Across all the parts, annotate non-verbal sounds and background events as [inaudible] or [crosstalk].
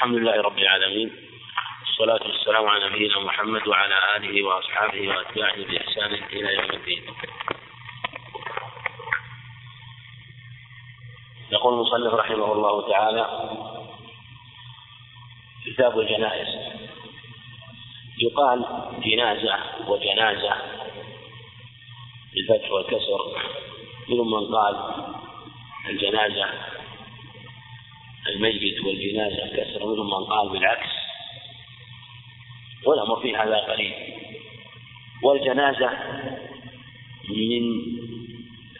الحمد لله رب العالمين والصلاة والسلام على نبينا محمد وعلى آله وأصحابه وأتباعه بإحسان إلى يوم الدين. يقول المصنف رحمه الله تعالى كتاب الجنائز يقال جنازة وجنازة بالفتح والكسر منهم من قال الجنازة الميت والجنازة كسر منهم من قال بالعكس. والأمر في هذا قريب والجنازة من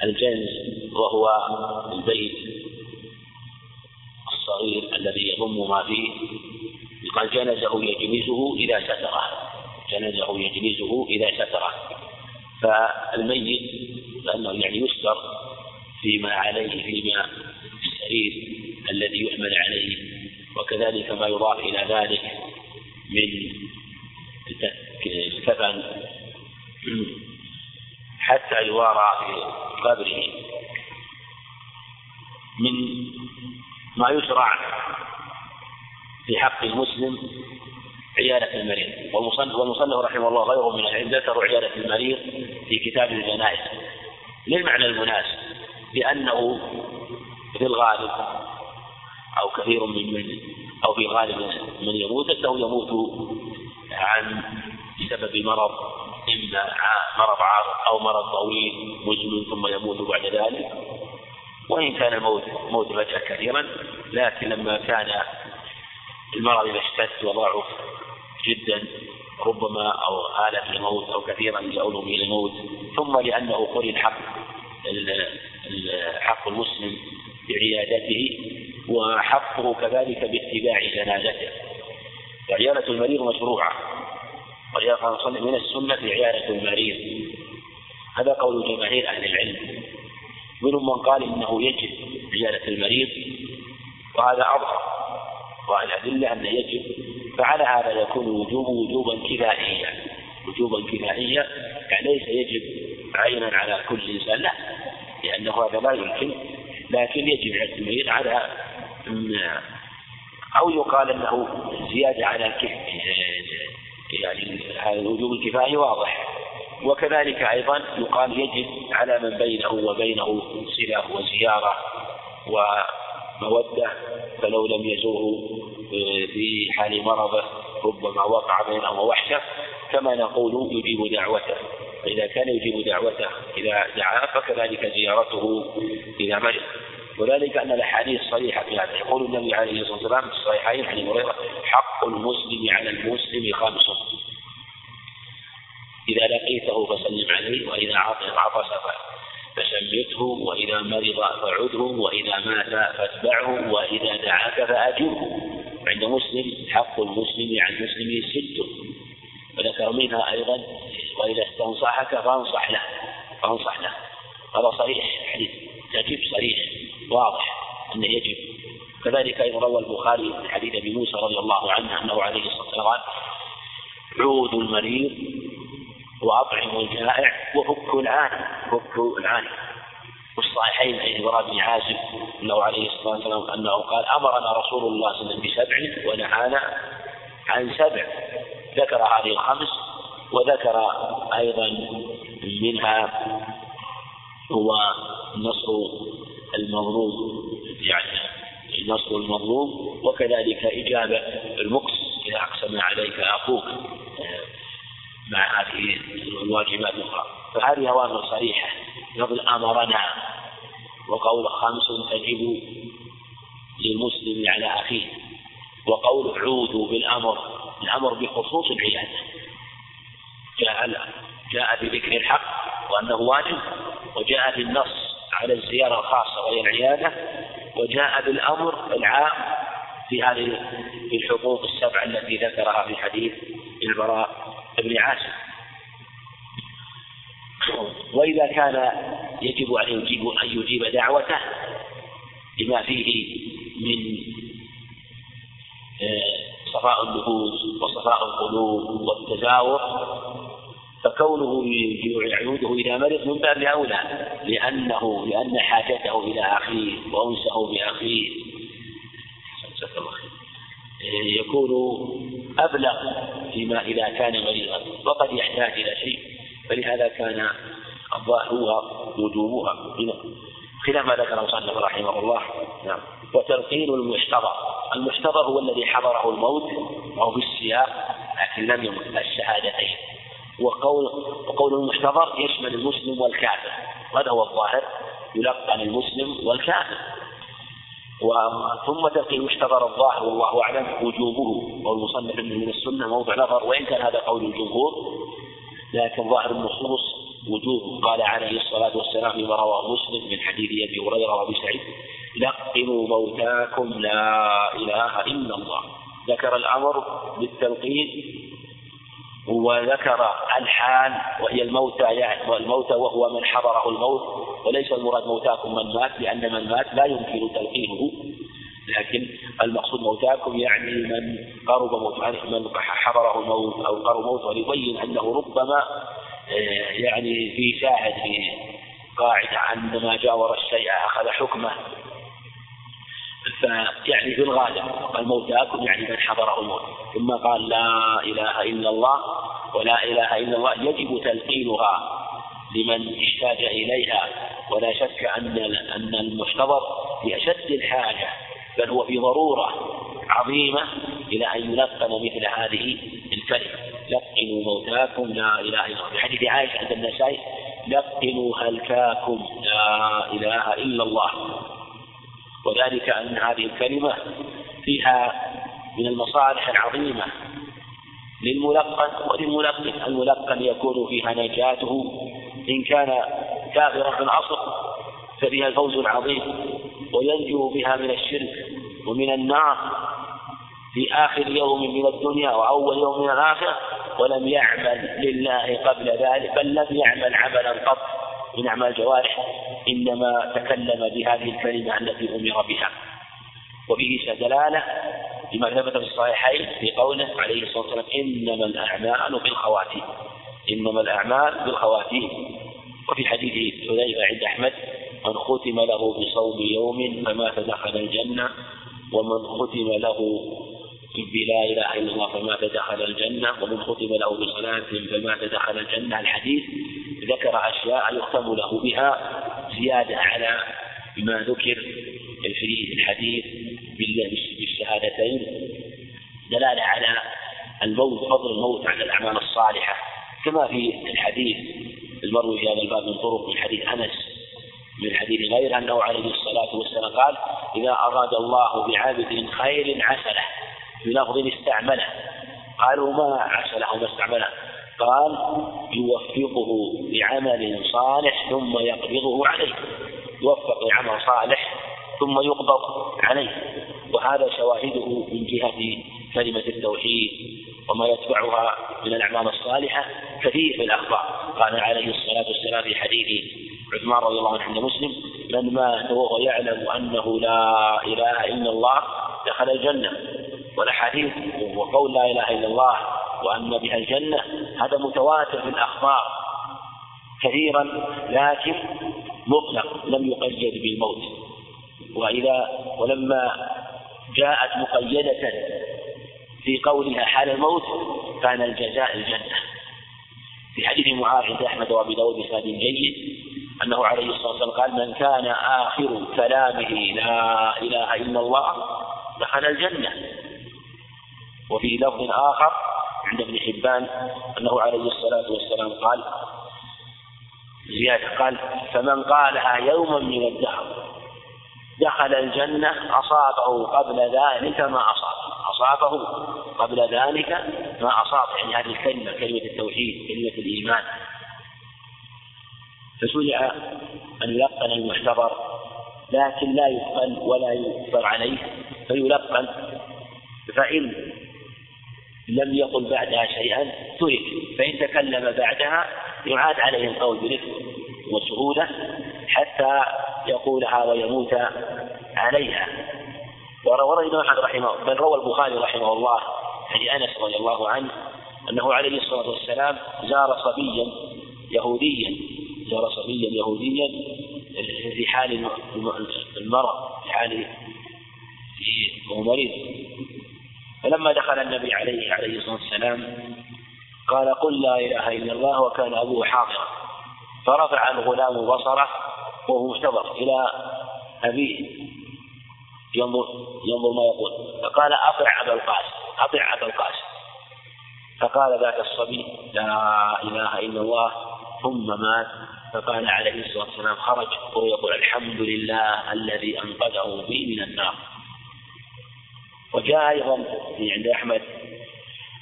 الجنز وهو البيت الصغير الذي يضم ما فيه. قال جنزه يجنزه إذا ستره جنزه يجنزه إذا ستره فالميت لأنه يعني يستر فيما عليه فيما في السرير الذي يحمل عليه وكذلك ما يضاف إلى ذلك من الكفن حتى يوارى في قبره من ما يشرع في حق المسلم عيادة المريض. والمصنف رحمه الله غيره من العلم ذكروا عيادة المريض في كتاب الجنائز. للمعنى المناسب لأنه في الغالب أو كثير من من أو في غالب من يموت أنه يموت عن بسبب مرض إما مرض عارض أو مرض طويل مزمن ثم يموت بعد ذلك. وإن كان الموت موت فجأة كثيرا لكن لما كان المرض إذا اشتد وضعف جدا ربما أو آلة الموت أو كثيرا يؤول إلى الموت ثم لأنه قرن حق حق المسلم بعيادته وحقه كذلك باتباع جنازته. وعيادة المريض مشروعة. ولهذا من السنة عيادة المريض. هذا قول جماهير أهل العلم. منهم من قال إنه يجب عيادة المريض وهذا أظهر. والأدلة أن يجب. فعلى هذا يكون وجوب وجوبا كفائيا وجوبا كفائيا يعني ليس يجب عينا على كل إنسان لا. لأنه هذا لا يمكن. لكن يجب على المريض على أو يقال أنه زيادة على يعني هذا الوجوب الكفائي واضح. وكذلك أيضا يقال يجب على من بينه وبينه صلة وزيارة ومودة فلو لم يزوره في حال مرضه ربما وقع بينه وحشة كما نقول يجيب دعوته. فإذا كان يجيب دعوته إذا دعاه فكذلك زيارته إذا مرض وذلك أن الأحاديث صريحة في هذا. يقول النبي عليه الصلاة والسلام في الصحيحين عن هريرة حق المسلم على المسلم خمس. إذا لقيته فسلم عليه وإذا عطس فشمته وإذا مرض فعده وإذا مات فاتبعه وإذا دعاك فأجبه عند مسلم حق المسلم عن المسلم ست. وذكر منها أيضا وإذا استنصحك فانصح له. فانصح له. هذا صريح حديث. تجيب صريح. واضح أنه يجب. كذلك أيضا روى البخاري من حديث أبي موسى رضي الله عنه أنه عليه الصلاة والسلام قال عود المريض وأطعم الجائع وفك العاني فك العاني. والصحيحين عن براء بن عازب أنه عليه الصلاة والسلام أنه قال أمرنا رسول الله صلى الله عليه وسلم بسبع ونهانا عن سبع. ذكر هذه الخمس وذكر أيضا منها هو نصر المظلوم يعني نصر المظلوم وكذلك إجابة المقص إذا أقسم عليك أخوك مع هذه الواجبات الأخرى. فهذه أوامر صريحة. يقول أمرنا وقول خمس تجب للمسلم على أخيه وقول عودوا بالأمر الأمر بخصوص العيادة. جاء جاء بذكر الحق وأنه واجب وجاء بالنص على الزيارة الخاصة وهي العيادة وجاء بالأمر العام في هذه الحقوق السبعة التي ذكرها في حديث البراء بن عازب وإذا كان يجب عليه يجيب أن يجيب دعوته لما فيه من آه، صفاء النفوس وصفاء القلوب والتزاور فكونه يعوده إلى مرض من باب أولى لأنه لأن حاجته إلى أخيه وأنسه بأخيه. يكون أبلغ فيما إذا كان مريضا وقد يحتاج إلى شيء فلهذا كان الظاهر وجوبها. خلاف ما ذكر المصنف رحمه الله. نعم. وتلقين المحتضر المحتضر هو الذي حضره الموت وهو في السياق لكن لم يمت الشهادتين. وقول وقول المحتضر يشمل المسلم والكافر. هذا هو الظاهر يلقن المسلم والكافر. ثم تلقين المحتضر الظاهر والله أعلم وجوبه. والمصنف من السنة موضع نظر. وإن كان هذا قول الجمهور لكن ظاهر النصوص وجوب. قال عليه الصلاة والسلام فيما رواه مسلم من حديث أبي هريرة وأبي سعيد لقنوا موتاكم لا إله إلا الله. ذكر الأمر بالتلقين وذكر الحال وهي الموتى يعني الموتى وهو من حضره الموت. وليس المراد موتاكم من مات لأن من مات لا يمكن تلقينه. لكن المقصود موتاكم يعني من قرب موت من حضره الموت أو قرب موت وليبين أنه ربما آه، يعني في شاهد في قاعدة عندما جاور الشيء أخذ حكمه. فيعني في الغالب الموتاكم يعني من حضره الموت. ثم قال لا إله إلا الله ولا إله إلا الله يجب تلقينها لمن احتاج إليها. ولا شك أن أن المحتضر في أشد الحاجة بل هو في ضرورة عظيمة إلى أن يلقن مثل هذه الكلمة. لقنوا موتاكم لا إله إلا الله. في حديث عائشة عند النسائي لقنوا هلكاكم لا إله إلا الله. وذلك أن هذه الكلمة فيها من المصالح العظيمة للملقن وللملقن. الملقن يكون فيها نجاته. إن كان كافرا في العصر ففيها الفوز العظيم وينجو بها من الشرك ومن النار في آخر يوم من الدنيا وأول يوم من الآخرة. ولم يعمل لله قبل ذلك بل لم يعمل عملا قط. من أعمال الجوارح إنما تكلم بهذه الكلمة التي أمر بها. وبه دلالة لما ثبت في الصحيحين في قوله عليه الصلاة والسلام إنما الأعمال بالخواتيم. إنما الأعمال بالخواتيم. وفي حديث حذيفة عند أحمد من ختم له بصوم يوم فمات دخل الجنة ومن ختم له بلا إله إلا الله فمات دخل الجنة ومن ختم له بصلاة فمات دخل الجنة. الحديث ذكر أشياء يختم له بها زيادة على ما ذكر في الحديث بالشهادتين. دلالة على الموت فضل الموت على الأعمال الصالحة. كما في الحديث المروي في هذا الباب من طرق من حديث أنس من حديث غير أنه عليه الصلاة والسلام قال إذا أراد الله بعبد خير عسله. بلفظ استعمله. قالوا ما عسله ما استعمله. قال يوفقه بعمل صالح ثم يقبضه عليه. يوفق لعمل صالح ثم يقبض عليه. وهذا شواهده من جهة كلمة التوحيد وما يتبعها من الأعمال الصالحة كثير في الأخبار. قال عليه الصلاة والسلام في حديث عثمان رضي الله عنه عند مسلم من مات وهو يعلم أنه لا إله إلا الله دخل الجنة. والأحاديث وقول لا إله إلا الله وأن بها الجنة هذا متواتر في الأخبار كثيرا لكن مطلق لم يقيد بالموت. وإذا ولما جاءت مقيدة في قولها حال الموت كان الجزاء الجنة. في حديث معاذ عند أحمد وأبي داود بسند جيد أنه عليه الصلاة والسلام قال من كان آخر كلامه لا إله إلا الله دخل الجنة. وفي لفظ آخر عند ابن حبان أنه عليه الصلاة والسلام قال زيادة قال فمن قالها يوما من الدهر دخل الجنة أصابه قبل ذلك ما أصاب. أصابه قبل ذلك ما أصاب. يعني هذه الكلمة كلمة التوحيد كلمة الإيمان. فشرع أن يلقن المحتضر لكن لا يقبل ولا يكبر عليه فيلقن فإن لم يقل بعدها شيئا ترك. فإن تكلم بعدها يعاد عليه القول برفق وسهولة حتى يقولها ويموت عليها. وروى الإمام أحمد رحمه بل روى البخاري رحمه الله عن أنس رضي الله عنه أنه عليه الصلاة والسلام زار صبيا يهوديا زار صبيا يهوديا في حال المرض في حال وهو مريض. فلما دخل النبي عليه عليه الصلاة والسلام قال قل لا إله إلا الله وكان أبوه حاضرا. فرفع الغلام بصره وهو محتضر إلى أبيه. ينظر ينظر ما يقول. فقال أطع أبا القاسم أطع أبا القاسم. فقال ذاك الصبي لا إله إلا الله ثم مات. فقال عليه الصلاة والسلام خرج وهو يقول الحمد لله الذي أنقذه بي من النار. وجاء أيضا عند أحمد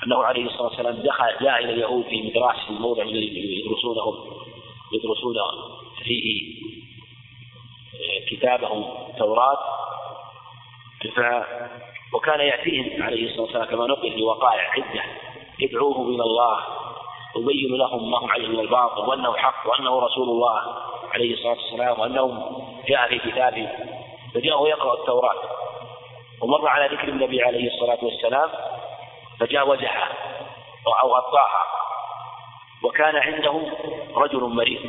أنه عليه الصلاة والسلام دخل جاء إلى اليهود في مدراس في موضع يدرسونهم يدرسون فيه كتابهم التوراة. ف وكان يأتيهم عليه الصلاة والسلام كما نقل في وقائع عدة. يدعوهم إلى الله. يبين لهم ما هم عليه من الباطل وأنه حق وأنه رسول الله عليه الصلاة والسلام وأنه جاء في كتابه. فجاءه يقرأ التوراة. ومر على ذكر النبي عليه الصلاة والسلام فجاوزها أو غطاها وكان عنده رجل مريض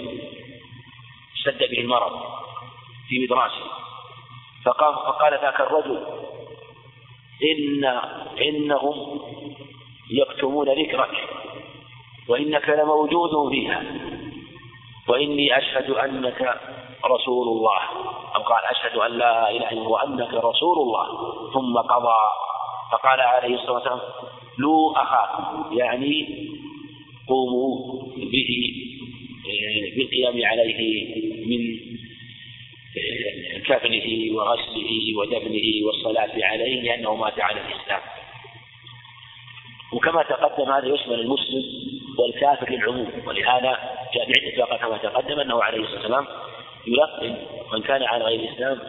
اشتد به المرض في مدراسه فقام فقال ذاك الرجل إن إنهم يكتمون ذكرك وإنك لموجود فيها وإني أشهد أنك رسول الله. أو قال أشهد أن لا إله إلا الله وأنك رسول الله. ثم قضى. فقال عليه الصلاة والسلام لو أخاكم يعني قوموا به بالقيام عليه من كفنه وغسله ودفنه والصلاة عليه لأنه مات على الإسلام. وكما تقدم هذا يشمل المسلم والكافر للعموم. ولهذا جاء بعدة كما تقدم أنه عليه الصلاة والسلام يلقن من كان على غير الإسلام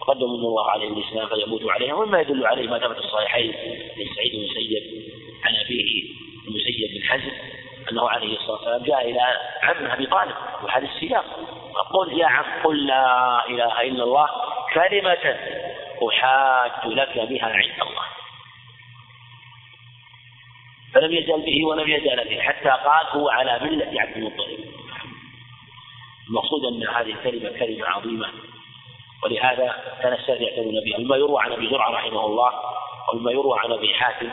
قدم الله عليه الإسلام فيموت عليه ومما يدل عليه ما ثبت الصحيحين من سعيد المسيب عن أبيه المسيب بن حزم أنه عليه الصلاة والسلام جاء إلى عمه أبي طالب وهذا السياق. قل يا عم قل لا إله إلا الله كلمة أحاج لك بها عند الله. فلم يزل به ولم يزال به حتى قال هو على ملة عبد المطلب. المقصود أن هذه الكلمة كلمة عظيمة. ولهذا كان السلف يعتنون بها مما يروى عن أبي زرعة رحمه الله ومما يروى عن أبي حاتم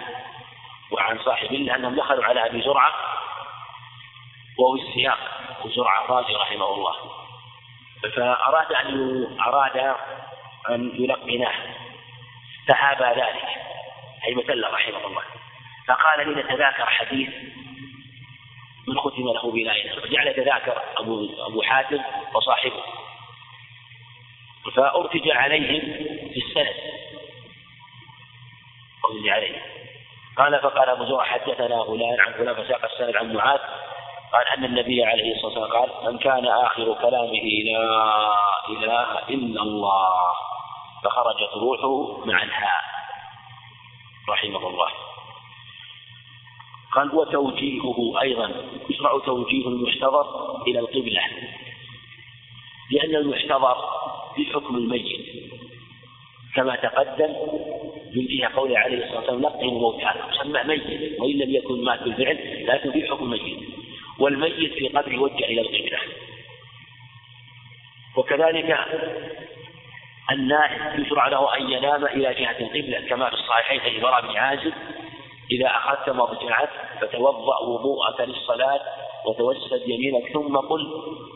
وعن صاحب الله أنهم دخلوا على أبي زرعة وهو السياق زرعة الرازي رحمه الله. فأراد أن أراد أن يلقناه. فهابى ذلك أي مثل رحمه الله. فقال لنتذاكر حديث من ختم له إله فجعل يتذاكر أبو أبو حاتم وصاحبه. فأرتج عليهم في السند. أرتج عليهم. قال فقال أبو زرع حدثنا فلان عن فلان فساق السند عن معاذ. قال أن النبي عليه الصلاة والسلام قال من كان آخر كلامه لا إله إلا الله فخرجت روحه مع الهاء. رحمه الله. قال وتوجيهه أيضا يشرع توجيه المحتضر إلى القبلة. لأن المحتضر في حكم الميت كما تقدم من جهة قوله عليه الصلاة والسلام لقن موتى. سمى ميت وإن لم يكن مات بالفعل لكن في حكم الميت. والميت في قبره يوجه إلى القبلة. وكذلك النائم يشرع له أن ينام إلى جهة القبلة كما في الصحيحين براء بن عازب. إذا أخذت مضجعك فتوضأ وضوءك للصلاة وتوسد يمينك ثم قل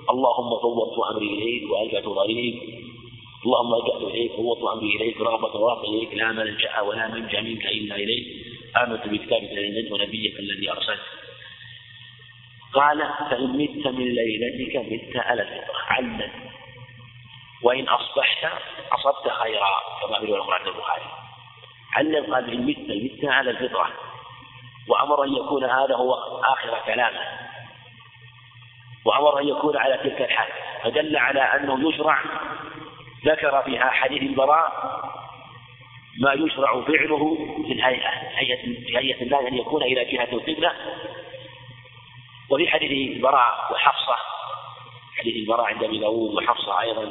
اللهم فوضت أمري إليك وألجأت ظهري اللهم ألجأت إليك فوضت أمري إليك رغبة ورغبة إليك لا ملجأ ولا منجأ منك إلا إليك. آمنت بكتابك الذي ونبيك الذي أرسلت. قال فإن مت من ليلتك مت على الفطرة. علم وإن أصبحت أصبت خيرا كما في الأمر عند البخاري. علم قال إن مت مت على الفطرة. وأمر أن يكون هذا هو آخر كلامه. وأمر أن يكون على تلك الحال. فدل على أنه يشرع ذكر في حديث البراء ما يشرع فعله في الهيئة هيئة في هيئة الله أن يكون إلى جهة القبلة. وفي حديث البراء وحفصة حديث البراء عند أبي داود وحفصة أيضا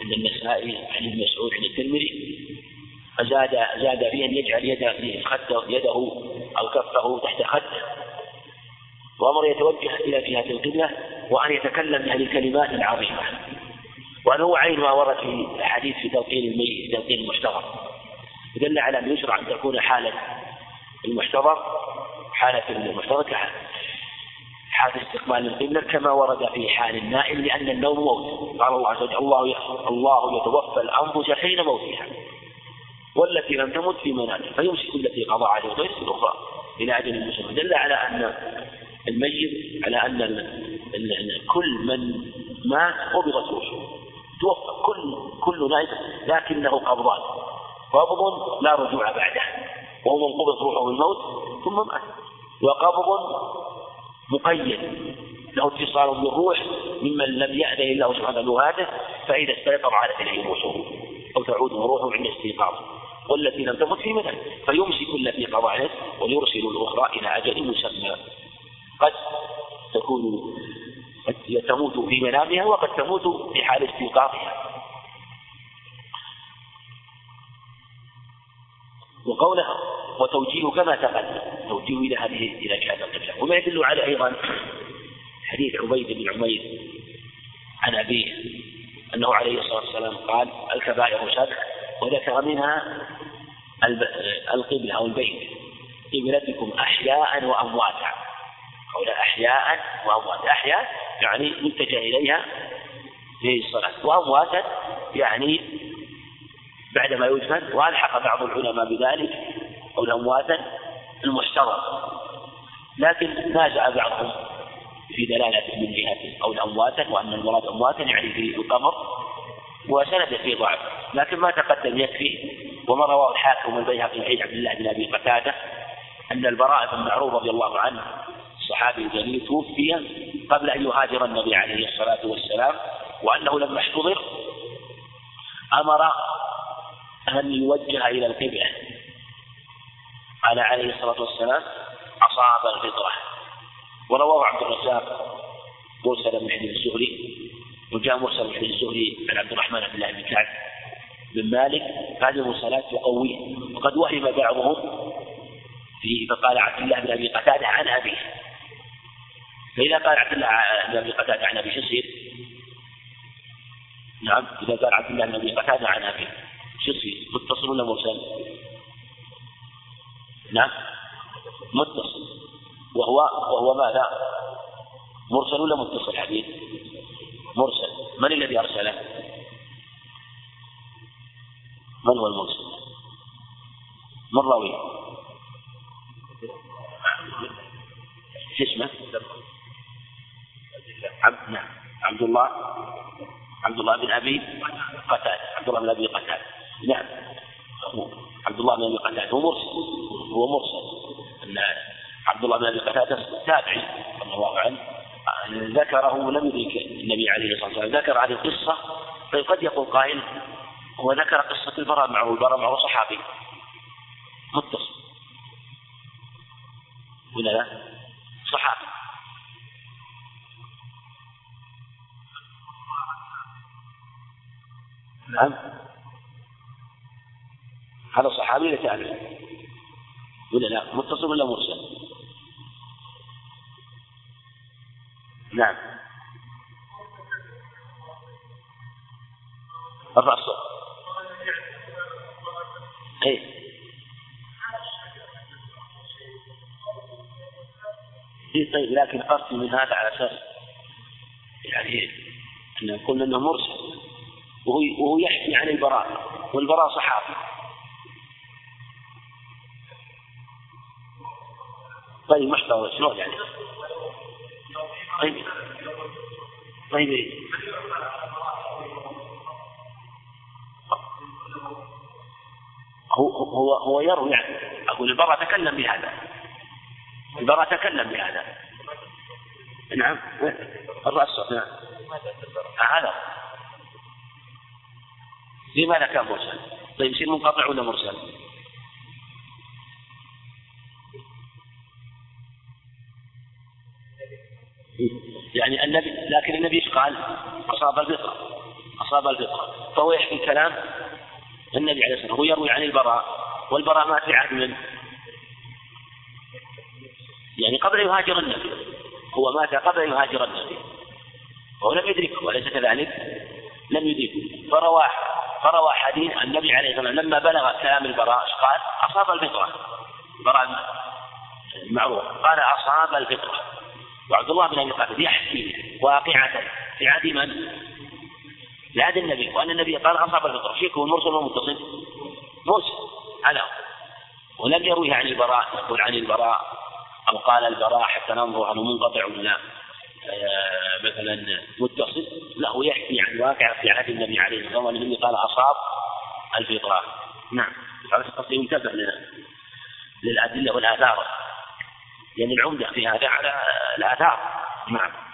عند النسائي عن ابن مسعود عند الترمذي. فزاد زاد في أن يجعل يده خده يده أو كفه تحت خده. وأمر يتوجه إلى جهة القبلة وأن يتكلم بهذه الكلمات العظيمة. وأنه عين ما ورد في الحديث في تلقين الميت تلقين المحتضر دل على أن يشرع أن تكون حالة المحتضر حالة المحتضر حال استقبال القبلة كما ورد في حال النائم لأن النوم موت. قال الله عز وجل الله الله يتوفى الأنفس حين موتها. والتي لم تمت في منامها فيمسك التي قضى عليها ويرسل الأخرى إلى أجل مسمى دل على أن الميت على أن كل من مات قبضت روحه. توفى كل كل نائم لكنه قبضان. قبض لا رجوع بعده. وهو من قبض روحه الموت ثم مات. وقبض مقيد. له اتصال بالروح ممن لم يأذن الله سبحانه بوفاته فإذا استيقظ عادت إليه روحه أو تعود روحه عند استيقاظه. والتي لم تمت في مكان فيمسك التي قضى عليه ويرسل الأخرى إلى أجل مسمى. قد تكون قد تموت في منامها وقد تموت في حال استيقاظها. وقوله وتوجيه كما تقدم توجيه إلى هذه إلى جهة القبلة وما يدل عليه أيضا حديث عبيد بن عمير عن أبيه أنه عليه الصلاة والسلام قال الكبائر سبع وذكر منها القبلة أو البيت. قبلتكم أحياء وأمواتا. قول أحياء وأمواتا. أحياء يعني متجه إليها في الصلاة وأمواتا يعني بعدما يدفن. وألحق بعض العلماء بذلك أو الأمواتا المشترك لكن نازع بعضهم في دلالة من جهة أو الأمواتا وأن المراد أمواتا يعني في القبر وسند في ضعف. لكن ما تقدم يكفي وما رواه الحاكم والبيهقي عن عبد الله بن أبي قتادة أن البراء بن معروف رضي الله عنه الصحابي الجليل توفي قبل أن يهاجر النبي عليه الصلاة والسلام وأنه لما احتضر أمر أن يوجه إلى القبلة. قال عليه الصلاة والسلام أصاب الفطرة. ورواه عبد الرزاق مرسل من حديث الزهري وجاء مرسل من حديث الزهري عن عبد الرحمن بن الله بن كعب بن مالك هذه المرسلات تقويه وقد وهم بعضهم في فقال عبد الله بن أبي قتادة عن أبيه فإذا قال عبد الله بن أبي قتادة عن أبيه شو يصير؟ نعم إذا قال عبد الله بن أبي قتادة عن أبيه شو يصير؟ متصل ولا مرسل؟ نعم متصل وهو وهو ماذا؟ مرسل ولا متصل حديث؟ مرسل من الذي أرسله؟ من هو المرسل؟ من راويه؟ اسمه؟ عبد نعم. عبد الله عبد الله بن أبي قتادة. عبد الله بن أبي قتادة. نعم. عبد الله بن أبي قتادة. هو مرسل. هو مرسل. أن عبد الله بن أبي قتادة تابعي رضي الله عنه. ذكره لم يدرك النبي عليه الصلاة والسلام. ذكر هذه القصة طيب قد يقول قائل هو ذكر قصة البراء معه البراء معه صحابي. متصل. ولا لا؟ صحابي. نعم. هذا صحابي لتابع ولا لا؟ متصل ولا مرسل؟ نعم. ارفع الصوت إيه. إيه طيب لكن قصدي من هذا على أساس يعني أن نقول انه مرسل وهو وهو يحكي عن البراء والبراء صحابي. طيب محتوى شلون يعني؟ طيب طيب هو هو هو يروي يعني. أقول البراء تكلم بهذا. البراء تكلم بهذا. نعم. الرأس. نعم. هذا. لماذا كان مرسل؟ طيب يصير منقطع ولا مرسل؟ يعني النبي لكن النبي إيش قال؟ أصاب الفطرة. أصاب الفطرة. فهو يحكي كلام النبي عليه الصلاة والسلام. هو يروي عن البراء والبراء مات في عهد من؟ يعني قبل يهاجر النبي هو مات قبل يهاجر النبي. وهو لم يدركه أليس كذلك؟ لم يدركه. فرواه فروى حديث النبي عليه الصلاة والسلام لما بلغ كلام البراء قال؟ أصاب الفطرة. براء المعروف قال أصاب الفطرة. وعبد الله بن أبي قتادة يحكي واقعة. في عهد من؟ في عهد النبي. وأن النبي قال أصاب الفطرة فيكم المرسل والمتصل مرسل. على. ولم يروي عن البراء. يقول عن البراء. أو قال البراء حتى ننظر أنه منقطع ولا آه، مثلا متصل. لا هو يحكي عن واقع في عهد النبي عليه الصلاة والسلام. النبي قال أصاب الفطرة نعم. هذا القصد ينتبه للأدلة والآثار. لأن العمدة في هذا على الآثار. نعم.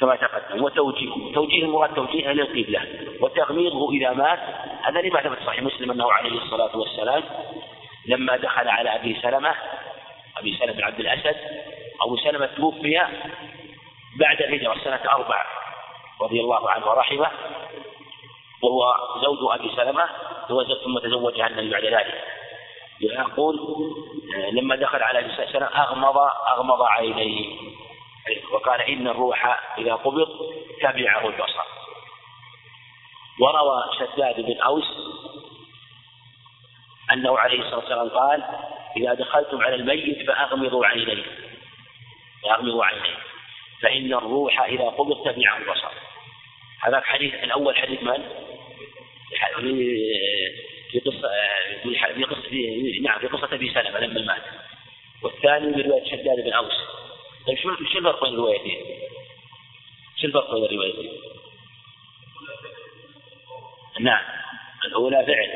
كما تقدم وتوجيه توجيه المراد توجيه إلى القبلة وتغميضه إذا مات هذا لما ثبت صحيح مسلم أنه عليه الصلاة والسلام لما دخل على أبي سلمة أبي سلمة بن عبد الأسد أبو سلمة توفي بعد الهجرة سنة أربع رضي الله عنه ورحمه وهو زوج أبي سلمة ثم تزوجها النبي بعد ذلك. يقول لما دخل على عليه وسلم أغمض أغمض عينيه. وقال إن الروح إذا قبض تبعه البصر. وروى شداد بن أوس أنه عليه الصلاة والسلام قال إذا دخلتم على الميت فأغمضوا عينيه. فأغمضوا عينيه. فإن الروح إذا قبض تبعه البصر. هذا الحديث الأول حديث من؟ في قصة في قصة نعم في قصة أبي سلمة لما مات. والثاني برواية شداد بن أوس. طيب شو شو الفرق بين الروايتين؟ شو الفرق بين الروايتين؟ نعم. الأولى فعل.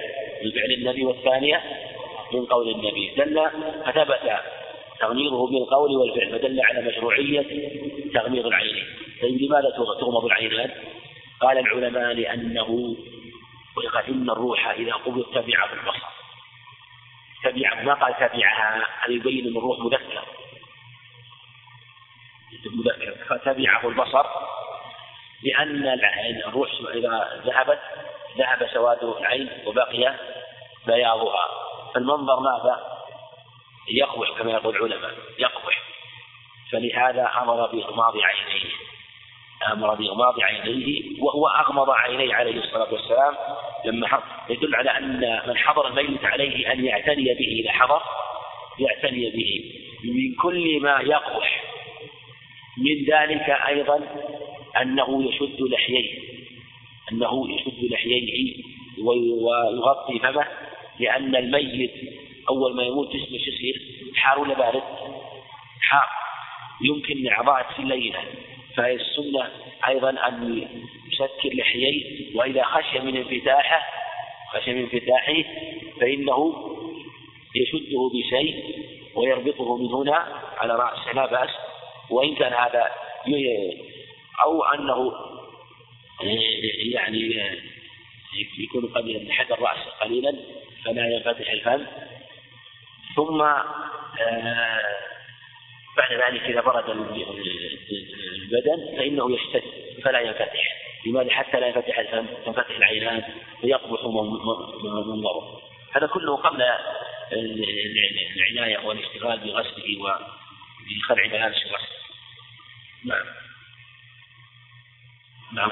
من فعل النبي والثانية من قول النبي. دل فثبت تغميضه بالقول والفعل فدل على مشروعية تغميض العينين طيب لماذا تغمض العينان؟ قال العلماء لأنه ولقد إن الروح إذا قبض تبعه البصر. تبع ما قال تبعها؟ هذا يبين أن الروح مذكر فتبعه البصر لأن الروح إذا ذهبت ذهب سواد العين وبقي بياضها. فالمنظر ماذا؟ يقبح كما يقول العلماء يقبح. فلهذا أمر بإغماض عينيه. أمر بإغماض عينيه وهو أغمض عينيه عليه الصلاة والسلام لما حضر. يدل على أن من حضر الميت عليه أن يعتني به إذا حضر يعتني به. من كل ما يقبح. من ذلك أيضا أنه يشد لحييه أنه يشد لحييه ويغطي فمه لأن الميت أول ما يموت جسمه يصير؟ حار ولا بارد؟ حار. يمكن أعضاء في الليلة. فهي السنة أيضا أن يسكر لحييه وإذا خشي من انفتاحه خشي من انفتاحه فإنه يشده بشيء ويربطه من هنا على رأسه. لا بأس. وإن كان هذا أو أنه يعني يكون قد حد الرأس قليلا فلا ينفتح الفم. ثم آه، بعد ذلك إذا برد البدن فإنه يشتد فلا ينفتح. لماذا؟ حتى لا ينفتح الفم تنفتح العينان ويقبح منظره. هذا كله قبل العناية والاشتغال بغسله وبخلع ملابس الغسل نعم. نعم.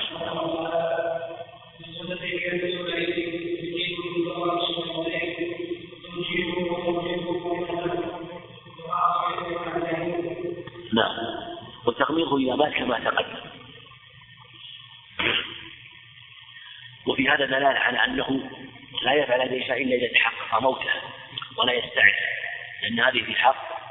نعم. وتغميضه إذا مات كما تقدم. وفي هذا دلالة على أنه لا يفعل هذه الأشياء إلا إذا تحقق موته ولا يستعد لأن هذه في حق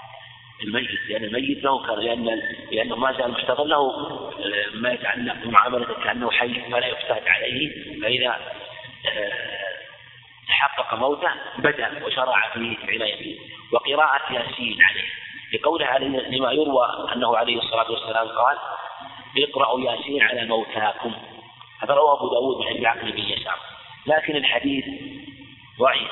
الميت لأن الميت له لأن لأنه ما زال محتضر له آه، ما يتعلق بمعاملته كأنه حي فلا يفتات عليه فإذا آه، تحقق موته بدأ وشرع في عنايته. وقراءة ياسين عليه. لقوله لما يروى أنه عليه الصلاة والسلام قال اقرأوا ياسين على موتاكم. هذا رواه أبو داود من حديث عقل بن يسار. لكن الحديث ضعيف.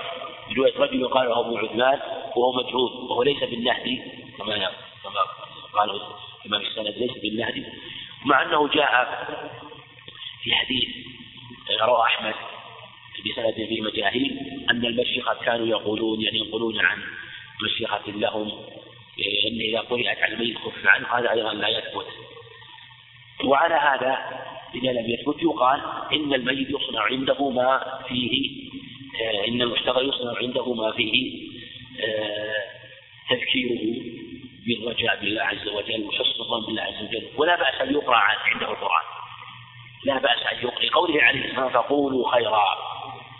رواية رجل قال له أبو عثمان وهو مجهول وهو ليس بالنهدي. كما كما قال الإمام السند ليس بالنهدي مع أنه جاء في حديث رواه أحمد بسند في مجاهيل أن المشيخة كانوا يقولون يعني ينقلون عن مشيخة لهم إن إذا قرأت على الميت خف عنه هذا أيضا لا يثبت. وعلى هذا إذا لم يثبت يقال إن الميت يصنع عنده ما فيه إن المشتغل يصنع عنده ما فيه آه، تذكيره. بالرجاء بالله عز وجل وحسن الظن بالله عز وجل ولا بأس أن يقرأ عنده القرآن. لا بأس أن يقرأ. لقوله عليه الصلاة والسلام فقولوا خيرا.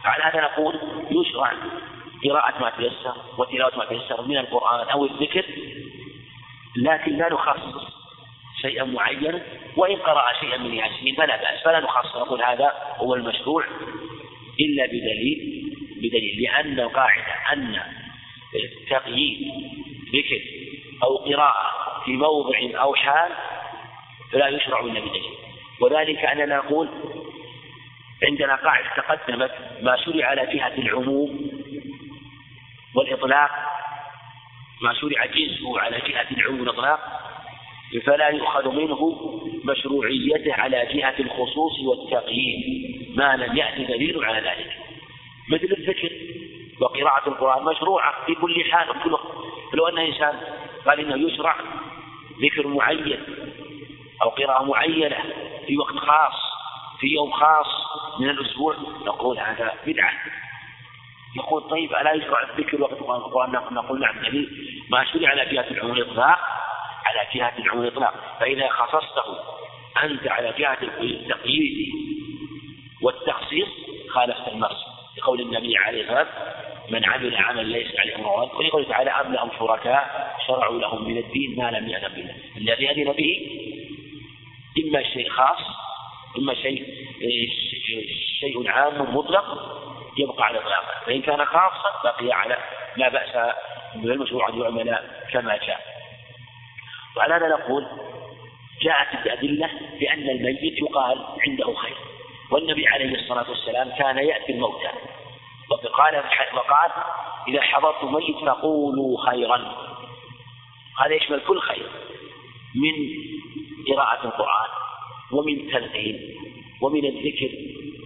على هذا نقول يشرع قراءة ما تيسر وتلاوة ما تيسر من القرآن أو الذكر لكن لا نخصص شيئا معينا وإن قرأ شيئا من ياسين فلا بأس فلا نخصص. نقول هذا هو المشروع إلا بدليل بدليل لأن القاعدة أن تقييد ذكر أو قراءة في موضع أو حال فلا يشرع إلا بدليل وذلك أننا نقول عندنا قاعدة تقدمت ما شرع على جهة العموم والإطلاق ما شرع جنسه على جهة العموم والإطلاق فلا يؤخذ منه مشروعيته على جهة الخصوص والتقييد ما لم يأتي دليل على ذلك. مثل الذكر وقراءة القرآن مشروعة في كل حال وكل لو أن إنسان قال إنه يشرع ذكر معين أو قراءة معينة في وقت خاص في يوم خاص من الأسبوع. نقول هذا بدعة. يقول طيب ألا يشرع الذكر وقت القرآن؟ نقول نعم دليل ما شرع على جهة العموم الإطلاق؟ على جهة العموم الإطلاق. فإذا خصصته أنت على جهة التقييد والتخصيص خالفت النص لقول النبي عليه الصلاة من عمل عملا ليس عليه أمر ولقوله تعالى أم لهم شركاء شرعوا لهم من الدين ما لم يأذن به. الذي أذن به إما شيء خاص إما شيء شيء عام مطلق يبقى على إطلاقه فإن كان خاصا بقي على لا بأس بالمشروع أن يعمل كما جاء وعلى هذا نقول جاءت الأدلة بأن الميت يقال عنده خير. والنبي عليه الصلاة والسلام كان يأتي الموتى. وقال وقال إذا حضرتم ميت فقولوا خيرا. هذا يشمل كل خير من قراءة القرآن ومن تلقين ومن الذكر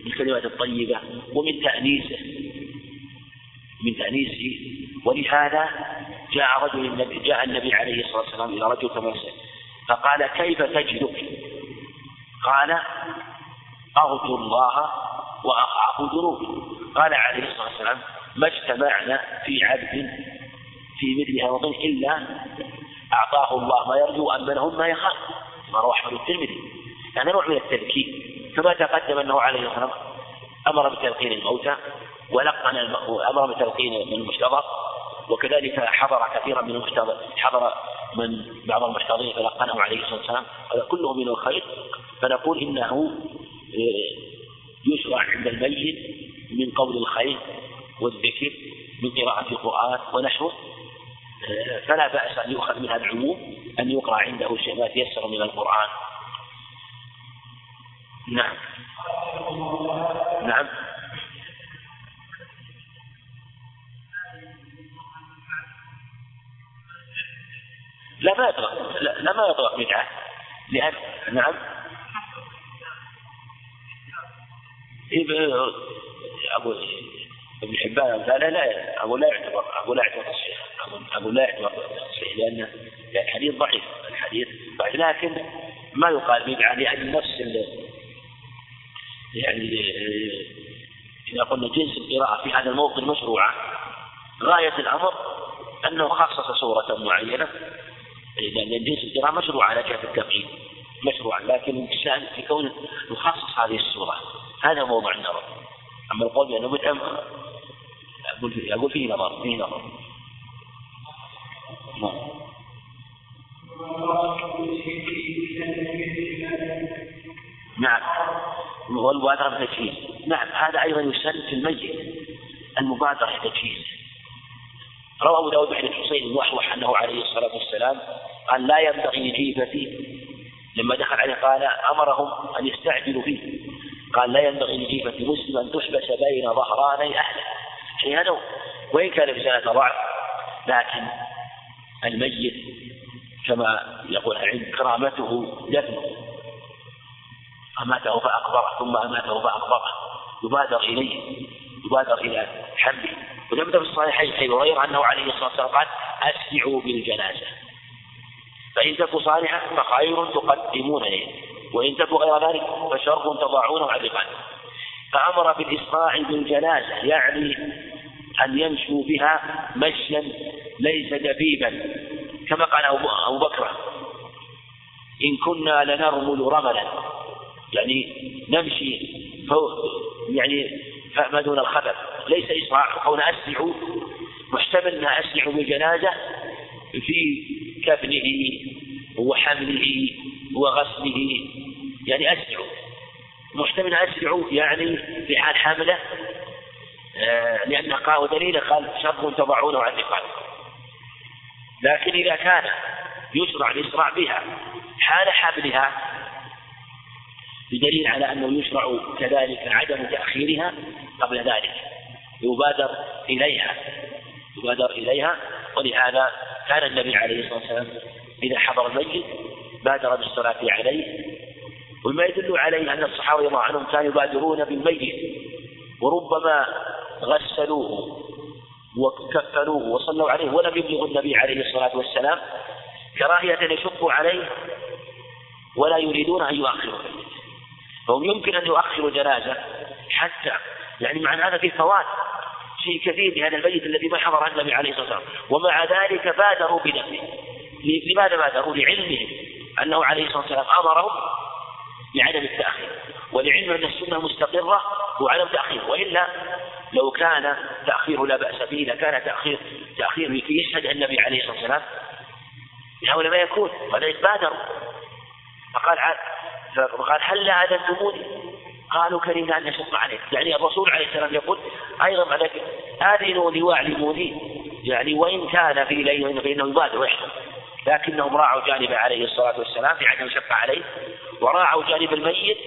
بالكلمات الطيبة ومن تأنيسه. من تأنيسه. ولهذا جاء رجل النبي جاء النبي عليه الصلاة والسلام إلى رجل كما فقال كيف تجدك؟ قال أرجو الله وأخاف ذنوبي قال عليه الصلاة والسلام ما اجتمعنا في عبد في مثل هذا إلا أعطاه الله ما يرجو أمنهم ما يخاف. ما روى أحمد الترمذي يعني نوع من التذكير. كما تقدم أنه عليه الصلاة والسلام أمر بتلقين الموتى ولقن أمر بتلقين من المحتضر وكذلك حضر كثيرا من المحتضر حضر من بعض المحتضرين فلقنه عليه الصلاة والسلام. هذا كله من الخير. فنقول إنه يشرع عند الميت من قول الخير والذكر من قراءة القرآن ونحوه فلا بأس أن يؤخذ من هذا العموم أن يقرأ عنده شيء ما تيسر من القرآن. نعم. نعم. لا ما يطلق لا, لا ما يطلق بدعة. لأن نعم. أقول ابن حبان لا لا أقول لا يعتبر أقول لا يعتبر تصحيح. أقول لا يعتبر تصحيح لأن الحديث ضعيف الحديث ضعيف. لكن ما يقال بدعة لأن نفس يعني إذا قلنا جنس القراءة في هذا الموطن مشروعة غاية الأمر أنه خصص صورة معينة. لأن جنس القراءة مشروع على جهة التقييد مشروعا لكن الشأن في كونه يخصص هذه الصورة هذا موضوع النظر. أما القول بأنه بدعة أقول فيه أقول فيه نظر فيه نظر. نعم. والمبادرة بالتجهيز نعم هذا أيضا يسن في الميت المبادرة بالتجهيز روى أبو داود بن الحسين الموحوح أنه عليه الصلاة والسلام قال لا ينبغي لجيفتي لما دخل عليه قال أمرهم أن يستعجلوا فيه. قال لا ينبغي لجيفة مسلم أن تحبس بين ظهراني أهله شيء هذا وإن كان في سنة ضعف. لكن الميت كما يقول العلم كرامته دفنه. أماته فأقبره ثم أماته فأقبره. يبادر إليه يبادر إلى حمله. وثبت في الصحيحين أبي هريرة أنه عليه الصلاة والسلام قال أسرعوا بالجنازة. فإن تكن صالحة فخير تقدمون إليه وإن تكن غير ذلك فشر تضاعونه عن الرقاب فأمر بالإسراع بالجنازة يعني أن يمشوا بها مشيا ليس دبيبا كما قال أبو بكر. إن كنا لنرمل رملا يعني نمشي فوق يعني ما دون الخبر. ليس إسراع كون أسرع محتمل أن أسرع بالجنازة في كفنه وحمله وغسله يعني أسرع محتمل أسرع يعني في حال حمله آه لأن قال ودليل قال شر تضعونه عن الرقاب لكن إذا كان يشرع الإسراع بها حال حملها بدليل على أنه يشرع كذلك عدم تأخيرها قبل ذلك. يبادر إليها يبادر إليها. ولهذا كان النبي عليه الصلاة والسلام إذا حضر الميت بادر بالصلاة عليه وما يدل عليه أن الصحابة رضي الله عنهم كانوا يبادرون بالميت وربما غسلوه وكفنوه وصلوا عليه ولم يبلغ النبي عليه الصلاة والسلام كراهية أن يشقوا عليه ولا يريدون أن يؤخروا فهم يمكن أن يؤخروا جنازة حتى يعني مع هذا في فوات شيء كثير لهذا الميت الذي ما حضر النبي عليه الصلاة والسلام. ومع ذلك بادروا بدفنه لماذا بادروا؟ لعلمهم أنه عليه الصلاة والسلام أمرهم بعدم التأخير ولعلم أن السنة مستقرة وعدم تأخير وإلا لو كان تأخير لا بأس به لكان تأخير تأخير لكي يشهد النبي عليه الصلاة والسلام بحول ما يكون فلذلك بادروا فقال فقال هل لا أذنتموني؟ قالوا كرهنا أن نشق عليك. يعني الرسول عليه السلام يقول أيضا عليك آذنوني واعلموني. يعني وإن كان في ليل فإنه يبادر ويحكم لكنهم راعوا جانب عليه الصلاة والسلام في عدم الشق عليه وراعوا جانب الميت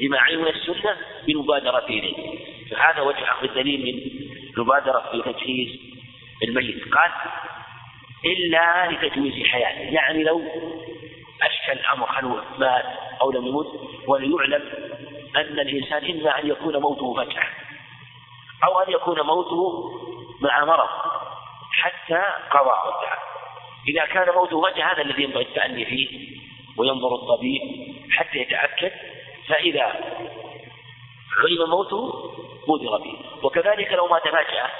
بما علموا السنة بالمبادرة إليه فهذا وجه أخذ الدليل من المبادرة في تجهيز الميت. قال إلا لتجويز حياته. يعني لو أشكل الأمر هل مات أو لم يمت وليعلم أن الإنسان إما أن يكون موته فجأة أو أن يكون موته مع مرض حتى قضاء تعالى إذا كان موته فجأة هذا الذي ينبغي التأني فيه وينظر الطبيب حتى يتأكد. فإذا علم موته بودر به. وكذلك لو مات فجأة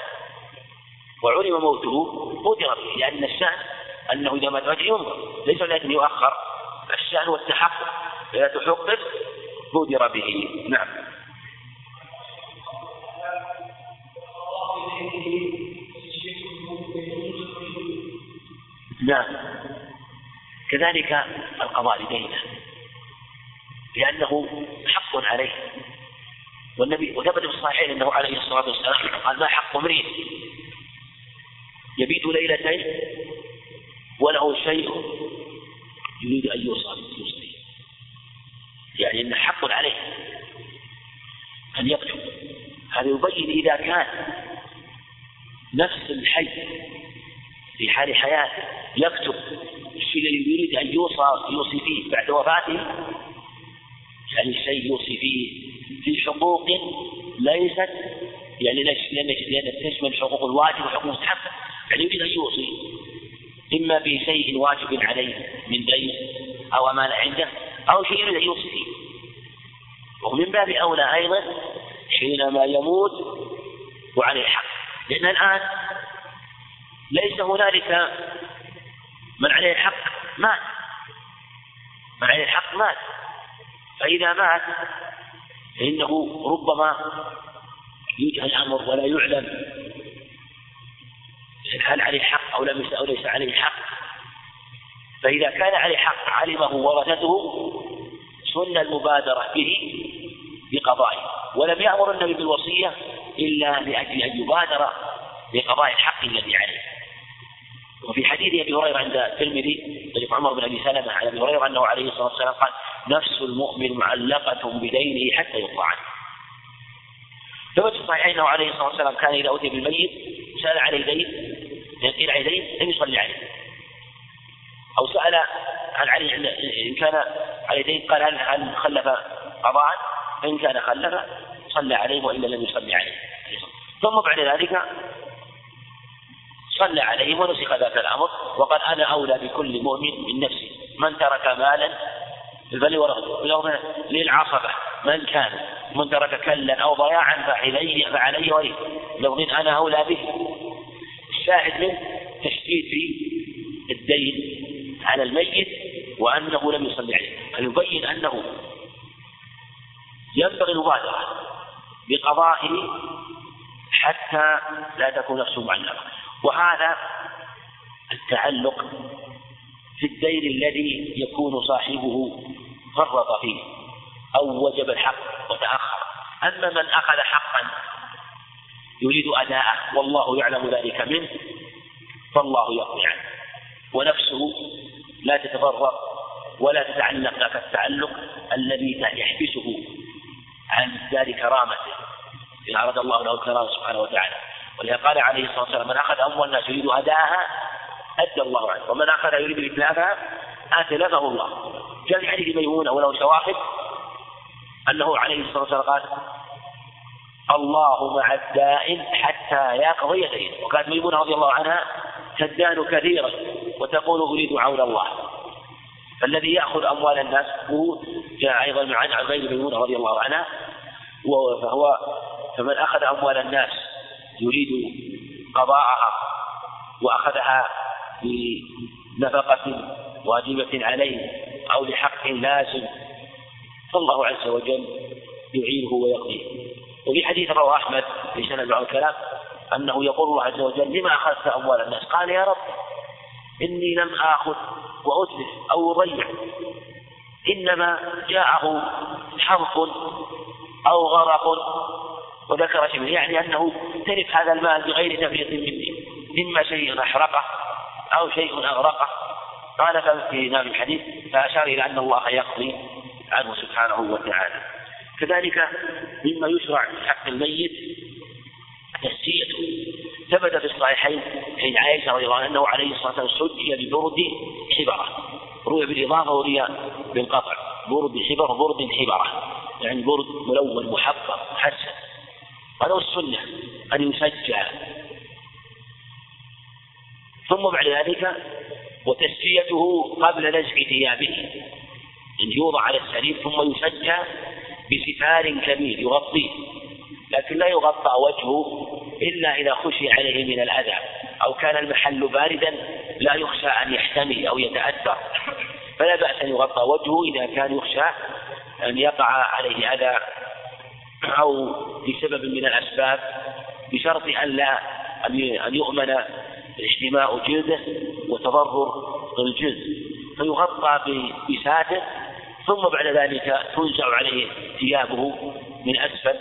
وعلم موته بودر به. لأن الشأن أنه إذا مات فجأة ينظر. ليس لكن يؤخر. الشأن والتحقق إذا تحقق بودر به. نعم. نعم. كذلك القضاء لدينه لأنه حق عليه. والنبي وثبت في الصحيحين أنه عليه الصلاة والسلام قال ما حق امرئ يبيت ليلتين وله شيء يريد أن يوصل يعني أنه حق عليه أن يكتب هذا يبين إذا كان نفس الحي في حال حياته يكتب الشيء الذي يريد أن يوصى يوصي فيه بعد وفاته يعني شيء يوصي فيه في حقوق ليست يعني لأن لأن تشمل حقوق الواجب وحقوق المستحب يعني يريد أن يوصي إما بشيء واجب عليه من دين أو أمانة عنده أو شيء يريد أن يوصي فيه. ومن باب أولى أيضا حينما يموت وعليه الحق. لأن الآن ليس هنالك من عليه الحق مات. من عليه الحق مات. فإذا مات فإنه ربما يجهل الأمر ولا يعلم هل عليه حق أو لم أو ليس عليه حق فإذا كان عليه حق علمه ورثته سن المبادرة به بقضائه. ولم يأمر النبي بالوصية إلا لأجل أن يبادر بقضاء الحق الذي عليه. وفي حديث أبي هريرة عند الترمذي حديث عمر بن أبي سلمة عن أبي هريرة أنه عليه الصلاة والسلام قال نفس المؤمن معلقة بدينه حتى يقضى عنه. ثبت في الصحيحين أنه عليه الصلاة والسلام كان إذا اتي بالميت سأل عليه دين يقيل عليه دين لم يصلي عليه. أو سأل عن عليه إن كان عليه دين قال هل هل خلف قضاء؟ فان كان خلف صلى عليه وإلا لم يصلي عليه. ثم بعد ذلك صلى عليهم ونسخ ذاك الأمر وقال أنا أولى بكل مؤمن من نفسه من ترك مالا ورغد للعصبة. من كان؟ من ترك كلا أو ضياعا فعليه فعليه ولي لفظ أنا أولى به. الشاهد منه تشديد في الدين على الميت وأنه لم يصلي عليه. فيبين أنه ينبغي المبادرة بقضائه حتى لا تكون نفسه معلقة وهذا التعلق في الدين الذي يكون صاحبه فرط فيه أو وجب الحق وتأخر. أما من أخذ حقا يريد أداءه والله يعلم ذلك منه فالله يقضي عنه. ونفسه لا تتضرر ولا تتعلق ذاك التعلق الذي يحبسه عن ذلك كرامته إن أراد الله له الكرامة سبحانه وتعالى. ولهذا قال عليه الصلاة والسلام من أخذ أموال الناس يريد أداءها أدى الله عنه. ومن أخذ يريد إتلافها آتلفه الله. جاء في حديث ميمونة وله شواهد أنه عليه الصلاة والسلام قال الله مع الدائن حتى يقضي دينه وكانت ميمونة رضي الله عنها تدان كثيرا وتقول أريد عون الله. فالذي يأخذ أموال الناس هو جاء أيضا عن عبيد ميمونة رضي الله عنها فهو فمن أخذ أموال الناس يريد قضاءها وأخذها بنفقة واجبة عليه أو لحق لازم فالله عز وجل يعينه ويقضيه. وفي حديث رواه أحمد في سنة بعض الكلام أنه يقول الله عز وجل لما أخذت أموال الناس؟ قال يا رب إني لم آخذ وأتلف أو أضيع إنما جاءه حرق أو غرق وذكر شيء يعني أنه تلف هذا المال بغير تفريط مني. إما شيء أحرقه أو شيء أغرقه. قال في نام الحديث فأشار إلى أن الله يقضي عنه سبحانه وتعالى. كذلك مما يشرع في حق الميت تسجيته ثبت في الصحيحين حين عائشة رضي الله عنها أنه عليه الصلاة والسلام سجي ببرد حبرة. روي بالإضافة وروي بالقطع. برد حبر برد حبرة. يعني برد ملون محبب محسن هو السنة أن يسجى ثم بعد ذلك وتسجيته قبل نزع ثيابه أن يوضع على السرير ثم يسجى بستار كبير يغطيه لكن لا يغطى وجهه إلا إذا خشي عليه من الأذى أو كان المحل باردا لا يخشى أن يحتمي أو يتأثر. فلا بأس أن يغطى وجهه إذا كان يخشى أن يقع عليه أذى أو بسبب من الأسباب بشرط أن لا أن يؤمن اجتماع جلده وتضرر الجلد. فيغطى بساتر ثم بعد ذلك تنزع عليه ثيابه من أسفل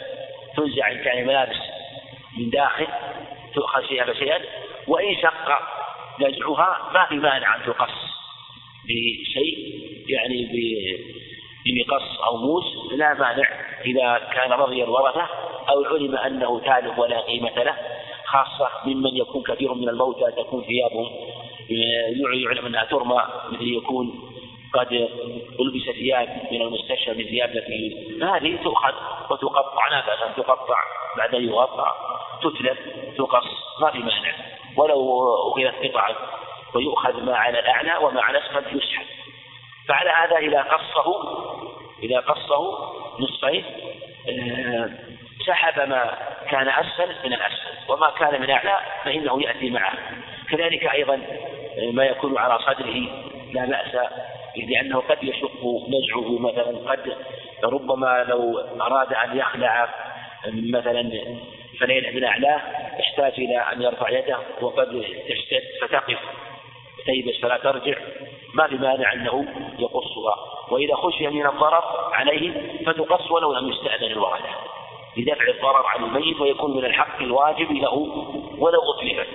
تنزع إن كان ملابس من داخل تؤخذ شيئا فشيئا وإن شق نزعها ما في مانع أن تقص بشيء يعني بمقص أو موس لا مانع إذا كان رضي الورثة أو علم أنه تالف ولا قيمة له خاصة ممن يكون كثير من الموتى تكون ثيابهم يعلم أنها ترمى مثل يكون قد ألبس ثياب من المستشفى من ثياب التي هذه تؤخذ وتقطع لا بأس أن تقطع بعد أن يغطى تتلف تقص ما في مانع. ولو أخذت قطعة ويؤخذ ما على الأعلى وما على الأسفل يسحب. فعلى هذا إذا قصه إذا قصه نصفين آه، سحب ما كان أسفل من الأسفل وما كان من أعلى فإنه يأتي معه. كذلك أيضا آه، ما يكون على صدره لا بأس لأنه قد يشق نزعه مثلا قد ربما لو أراد أن يخلع مثلا فليلة من أعلاه يحتاج إلى أن يرفع يده وقد تشتد فتقف تيبس فلا ترجع. ما بمانع أنه يقصها. وإذا خشي من الضرر عليه فتقص ولو لم يستأذن الورثة لدفع الضرر عن الميت ويكون من الحق الواجب له. ولو أتلفت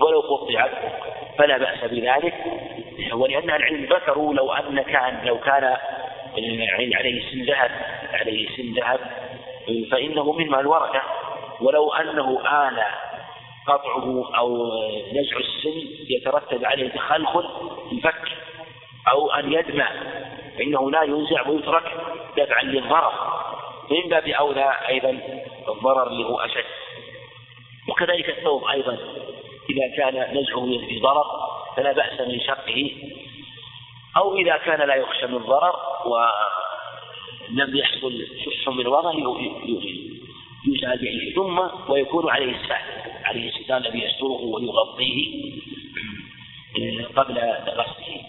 ولو قطعت فلا بأس بذلك. ولأن العلم ذكروا لو أن كان لو كان عليه سن ذهب عليه سن ذهب فإنه مما الورثة. ولو أنه آل قطعه أو نزع السن يترتب عليه تخلخل الفك. أو أن يدمع. فإنه لا ينزع ويترك دفعا للضرر. من باب أولى أيضا الضرر اللي هو أشد. وكذلك الثوب أيضا. إذا كان نزعه في ضرر فلا بأس من شقه. أو إذا كان لا يخشى من ضرر ولم يحصل شح من وضع يزال به ثم ويكون عليه السعي عليه الستار الذي يستره ويغطيه قبل غسله.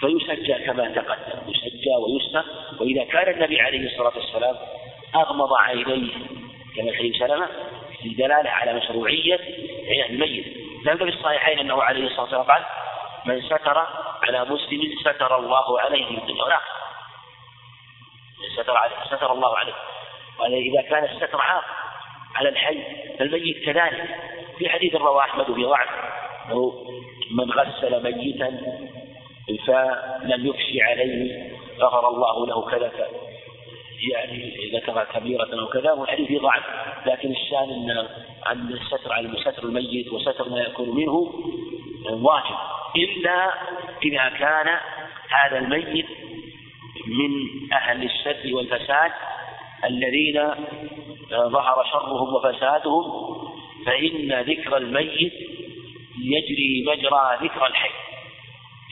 فيسجى كما تقدم يسجى ويستر وإذا كان النبي عليه الصلاة والسلام أغمض عينيه كما في سلمة للدلالة على مشروعية عيان الميت. ثبت في الصحيحين أنه عليه الصلاة والسلام قال من ستر على مسلم ستر الله عليه في الدنيا والآخرة. من ستر عليه ستر الله عليه. وإذا كان الستر عام على الحي فالميت كذلك. في حديث رواه أحمد في ضعف من غسل ميتا فلم يفشي عليه غفر الله له كذا يعني ذكر كبيرة أو كذا والحديث ضعف. لكن الشان أن أن الستر على ستر الميت وستر ما يكون منه واجب. إلا إذا كان هذا الميت من أهل الشر والفساد الذين ظهر شرهم وفسادهم فإن ذكر الميت يجري مجرى ذكر الحي.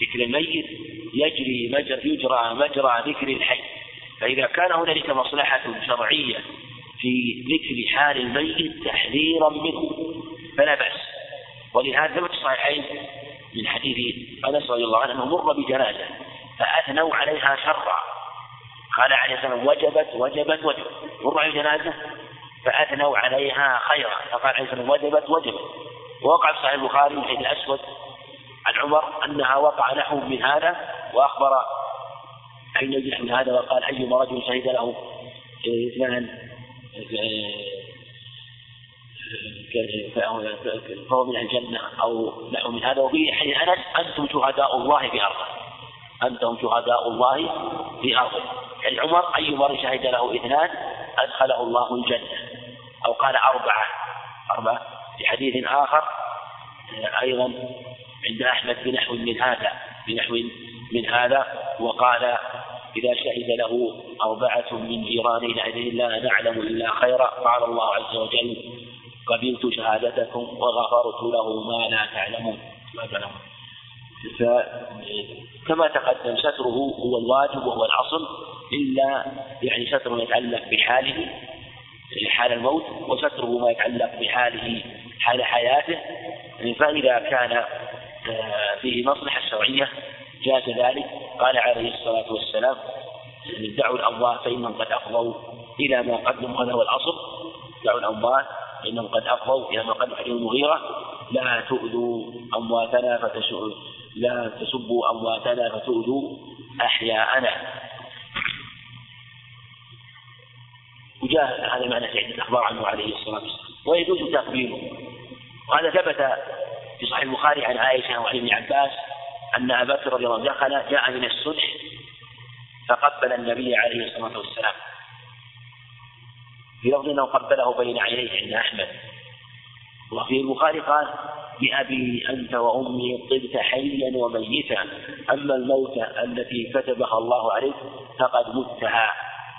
ذكر الميت يجري مجرى يجرى مجرى ذكر الحي. فإذا كان هنالك مصلحة شرعية في ذكر حال الميت تحذيرا منه فلا بأس. ولهذا ثبت الصحيحين من حديث أنس رضي الله عنه أنه مر بجنازة فأثنوا عليها شرا. قال عليه السلام وجبت وجبت وجبت. مر على جنازة فأثنوا عليها خيرا. فقال عليه السلام وجبت وجبت. ووقع في صحيح البخاري في الأسود عن عمر أنها وقع نحو من هذا وأخبر أن يجلس من هذا وقال أيما رجل شهد له اثنان فهو من الجنة أو نحو من هذا. وفي حديث أنس أنتم شهداء الله في أرضه. أنتم شهداء الله في أرضه. يعني عمر أي مرة شهد له اثنان أدخله الله الجنة. أو قال أربعة. أربعة. في حديث آخر أيضا عند أحمد بنحو من هذا بنحو من هذا وقال إذا شهد له أربعة من جيرانه لأجل لا نعلم إلا خيرا قال الله عز وجل قبلت شهادتكم وغفرت له ما لا تعلمون. ما تعلمون فكما تقدم ستره هو الواجب وهو الأصل إلا يعني ستر ما يتعلق بحاله حال الموت وستره ما يتعلق بحاله حال حياته. فإذا كان فيه مصلحة شرعية جاز ذلك. قال عليه الصلاة والسلام دعوا الأموات فإنهم قد أفضوا إلى ما قدموا هذا هو الأصل. دعوا الأموات فإنهم قد أفضوا إلى ما قدموا حديث المغيرة. لا تؤذوا أمواتنا فتسؤوا لا تسبوا أمواتنا فتؤذوا أحياءنا. وجاء هذا معنى في عدة أخبار عنه عليه الصلاة والسلام. ويجوز تقبيله. وهذا ثبت في صحيح البخاري عن عائشة وعن ابن عباس أن أبا بكر رضي الله عنه دخل جاء من الصلح فقبل النبي عليه الصلاة والسلام. في لفظ أنه قبله بين عينيه عند أحمد. وفي البخاري قال بأبي أنت وأمي طبت حيا وميتا أما الموت التي كتبها الله عليك فقد متها.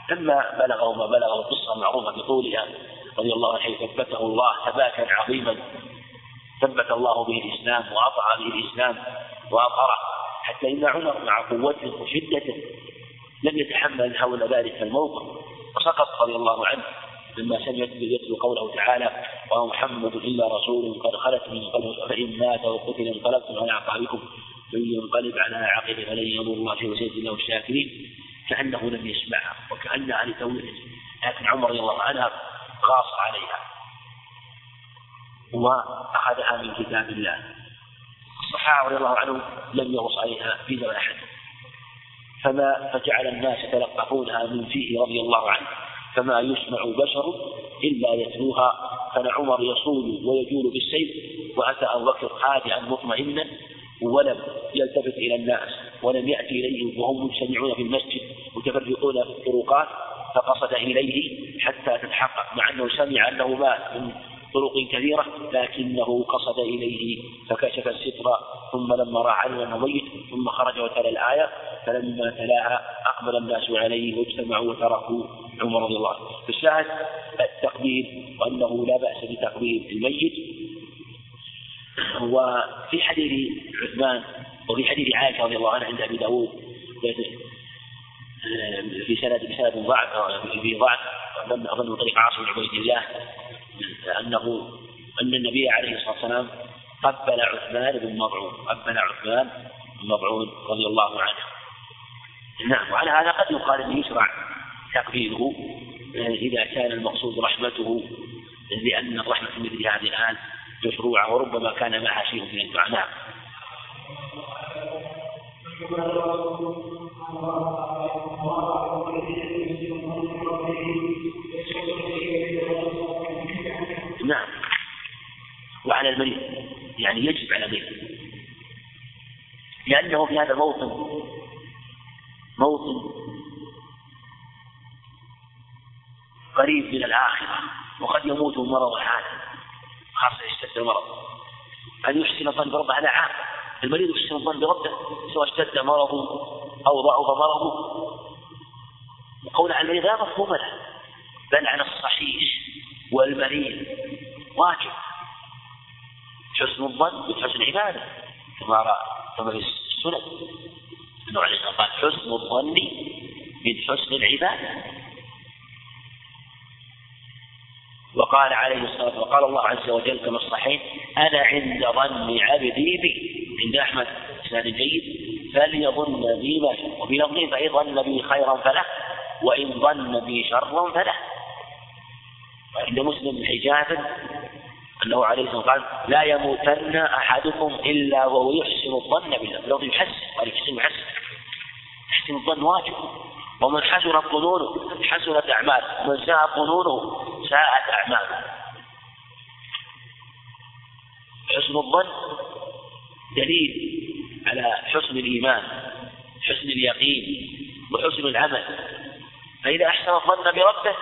لما بلغه ما بلغه القصة المعروفة بطولها رضي الله عنه ثبته الله ثباتا عظيما ثبت الله به الإسلام وأطع به الإسلام وأظهره حتى إن عمر مع قوته وشدته لم يتحمل حول ذلك الموقف وسقط رضي الله عنه لما سمعت يتلو قوله تعالى وما محمد إلا رسول قد خلت من قبله فإن مات وقتل انقلبتم على أعقابكم من ينقلب على عقبه فلن يضر الله شيئا وسيجزي الله الشاكرين كأنه لم يسمعها وكانها لتوحيد لكن عمر رضي الله عنها غاص عليها. وأخذها من كتاب الله. الصحابه رضي الله عنهم لم يغص عليها في زمن أحد. فما فجعل الناس يتلقفونها من فيه رضي الله عنه. فما يسمع بشر إلا يتلوها. كان عمر يصول ويجول بالسيف وأتى أبو بكر خادعا مطمئنا ولم يلتفت إلى الناس ولم يأتي إليهم وهم مجتمعون في المسجد متفرقون في الطرقات. فقصد إليه حتى تتحقق مع أنه سمع أنه مات من طرق كثيرة لكنه قصد إليه فكشف الستر ثم لما رأى علم أنه ميت ثم خرج وتلا الآية فلما تلاها أقبل الناس عليه واجتمعوا وتركوا عمر رضي الله عنه. فالشاهد التقبيل وأنه لا بأس بتقبيل الميت. وفي حديث عثمان وفي حديث عائشة رضي الله عنها عند أبي داود في سند بسند ضعف في ضعف أظن من طريق عاصم بن عبيد الله أنه أن النبي عليه الصلاة والسلام قبل عثمان بن مضعون قبل عثمان بن مضعون رضي الله عنه. نعم وعلى هذا قد يقال أنه يشرع تقبيله إذا كان المقصود رحمته لأن الرحمة مثل هذه الآن مشروعة وربما كان معها شيء من الدعاء. نعم. نعم وعلى المريض يعني يجب على المريض لأنه في هذا الموطن موطن قريب من الآخرة وقد يموت مرض حاد خاصة يشتد المرض. أن يحسن الظن بربه هذا عام. المريض يحسن الظن بربه سواء اشتد مرضه أو ضعف مرضه. وقول عن المريض لا مفهوم له. بل على الصحيح والمريض واجب. حسن الظن بحسن العبادة كما رأى كما في السنن. أنه عليه الصلاة قال حسن الظن من حسن العبادة. وقال عليه الصلاة وقال الله عز وجل كما الصحيح أنا عند ظن عبدي بي. عند أحمد إسناد جيد فليظن بي ما شاء وفي لفظ فإن ظن بي خيرا فله وإن ظن بي شرا فله. وعند مسلم حجاب أنه عليه الصلاة والسلام لا يموتن أحدكم إلا وهو يحسن الظن بالله. لو يحسن قال يحسن يحسن. يحسن الظن واجب. ومن حسنت ظنونه حسنت أعماله. ومن ساءت ظنونه ساءت أعماله. حسن الظن دليل على حسن الإيمان حسن اليقين وحسن العمل. فإذا أحسن الظن بربه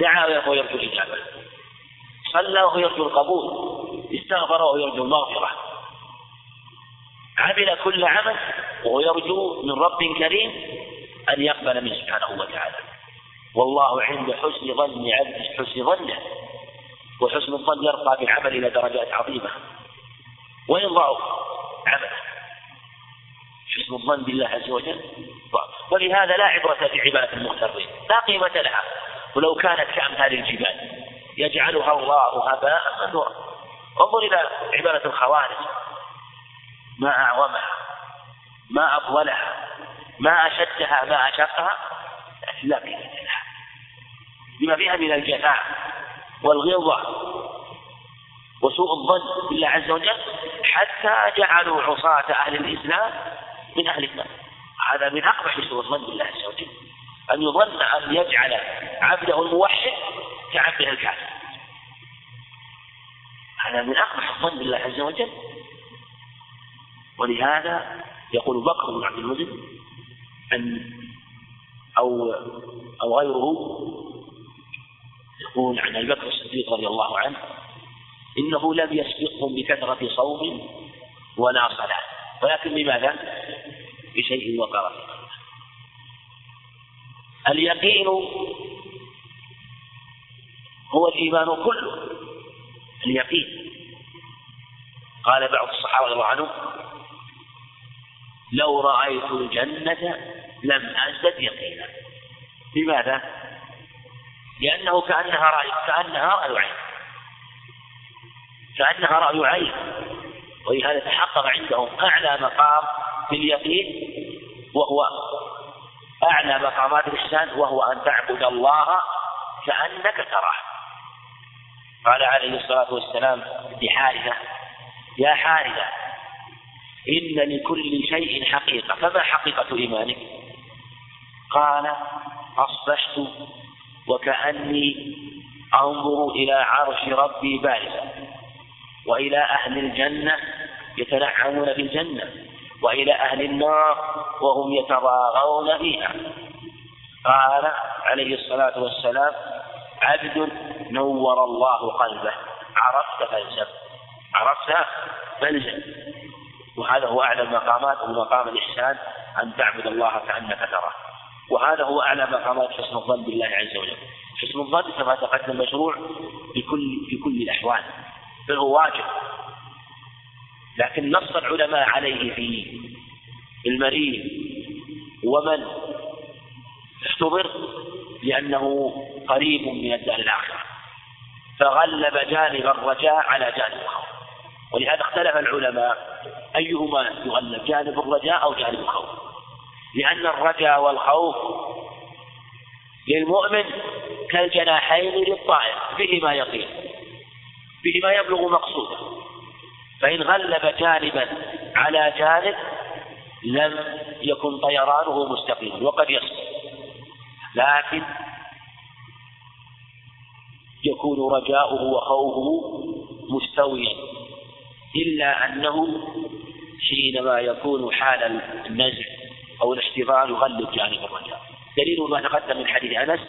دعا وهو يرجو الإجابة. صلى وهو يرجو القبول؟ استغفر وهو يرجو المغفرة. عمل كل عمل وهو يرجو من رب كريم أن يقبل منه سبحانه وتعالى. والله عند حسن ظن عبده حسن ظنه. وحسن الظن يرقى بالعمل إلى درجات عظيمة. وإن ضعف عمله. حسن الظن بالله عز وجل ولهذا لا عبرة بعبادة المغترين لا قيمة لها. ولو كانت كأمثال الجبال. يجعلها الله هباء منثورا. انظر إلى عبادة الخوارج. ما أعظمها ما أفضلها ما أشدها ما أشقها لكن لا قيمة لها. لما فيها من الجفاء والغلظة وسوء الظن بالله عز وجل حتى جعلوا عصاة أهل الإسلام من أهل النار. هذا من أقبح سوء الظن بالله عز وجل. أن يظن أن يجعل عبده الموحد كعبده الكافر هذا من أقبح الظن بالله عز وجل. ولهذا يقول بكر بن عبد المزن أن أو أو غيره يقول عن أبي بكر الصديق رضي الله عنه إنه لم يسبقهم بكثرة صوم ولا صلاة. ولكن لماذا؟ بشيء وقر اليقين هو الإيمان كله اليقين. قال بعض الصحابة رضي الله عنهم لو رأيت الجنة لم أزدد يقينا. لماذا؟ لأنه كأنها رأي كأنها رأي عين. كأنها رأي عين. ولهذا تحقق عندهم أعلى مقام في اليقين وهو أعلى مقامات الإحسان وهو أن تعبد الله كأنك تراه. قال عليه الصلاة والسلام لحارثة يا حارثة إن لكل شيء حقيقة فما حقيقة إيمانك؟ قال أصبحت وكأني أنظر إلى عرش ربي بارزا وإلى أهل الجنة يتنعمون في الجنة وإلى أهل النار وهم يتضاغون فيها. قال عليه الصلاة والسلام عبد نور الله قلبه. عرفت فالزم عرفت فالزم وهذا هو أعلى المقامات ومقام الإحسان أن تعبد الله كأنك تراه. وهذا هو أعلى مقامات حسن الظن بالله عز وجل. حسن الظن كما تقدم مشروع بكل في كل الأحوال. بل هو واجب. لكن نص العلماء عليه في المريض ومن اختبر لأنه قريب من الدار الآخرة فغلب جانب الرجاء على جانب الخوف. ولهذا اختلف العلماء أيهما يغلب جانب الرجاء أو جانب الخوف. لأن الرجاء والخوف للمؤمن كالجناحين للطائر بهما يطير بهما يبلغ مقصوده. فإن غلب جانبا على جانب لم يكن طيرانه مستقيما وقد يصبر لكن يكون رجاؤه وخوفه مستويا. إلا أنه حينما يكون حال النزع أو الاحتضار يغلب جانب الرجاء. دليل ما تقدم من حديث أنس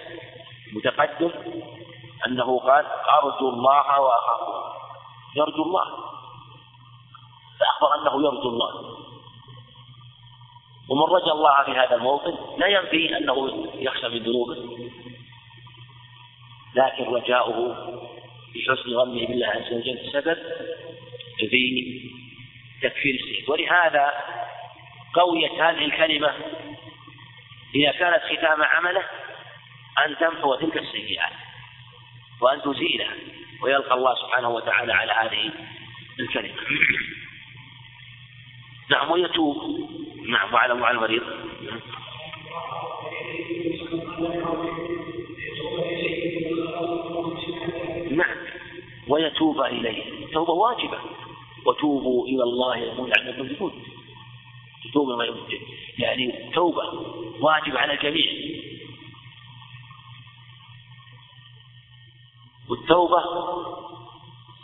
متقدم أنه قال أرجو الله وأخافه يرجو الله. فأخبر أنه يرجو الله. ومن رجا الله في هذا الموطن لا ينفي أنه يخشى من ذنوبه. لكن رجاؤه بحسن ظنه بالله عز وجل سبب في تكفير السيف ولهذا قويت هذه الكلمة إذا كانت ختام عمله أن تمحو تلك السيئات وأن تزيلها ويلقى الله سبحانه وتعالى على هذه الكلمة. [clears throat] نعم ويتوب. نعم وعلى وعلى المريض نعم. ويتوب إليه. توبة واجبة. وتوبوا إلى الله لعلكم تفلحون. توبة يعني توبة واجب على الجميع. والتوبة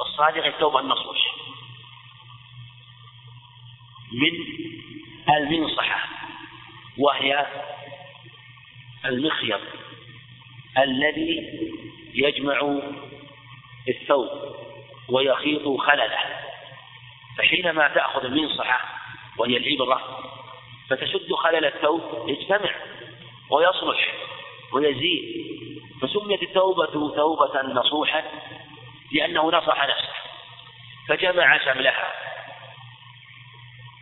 الصادقة التوبة النصوح من المنصحة وهي المخيط الذي يجمع الثوب ويخيط خلله. فحينما تأخذ المنصحة وهي الإبرة فتشد خلل الثوب يجتمع ويصلح ويزيد. فسميت التوبة توبة نصوحا لأنه نصح نفسه فجمع شملها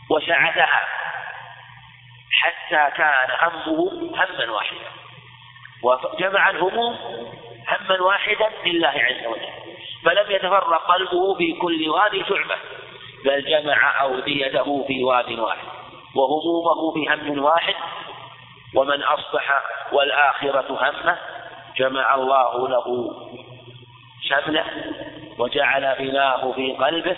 وشعثها حتى كان همه هما واحدا. وجمع الهموم هما واحدا لله عز وجل. فلم يتفرق قلبه في كل وادي شعبة بل جمع أوديته في واد واحد. وهمومه في هم واحد. ومن أصبح والآخرة همه جمع الله له شمله وجعل غناه في قلبه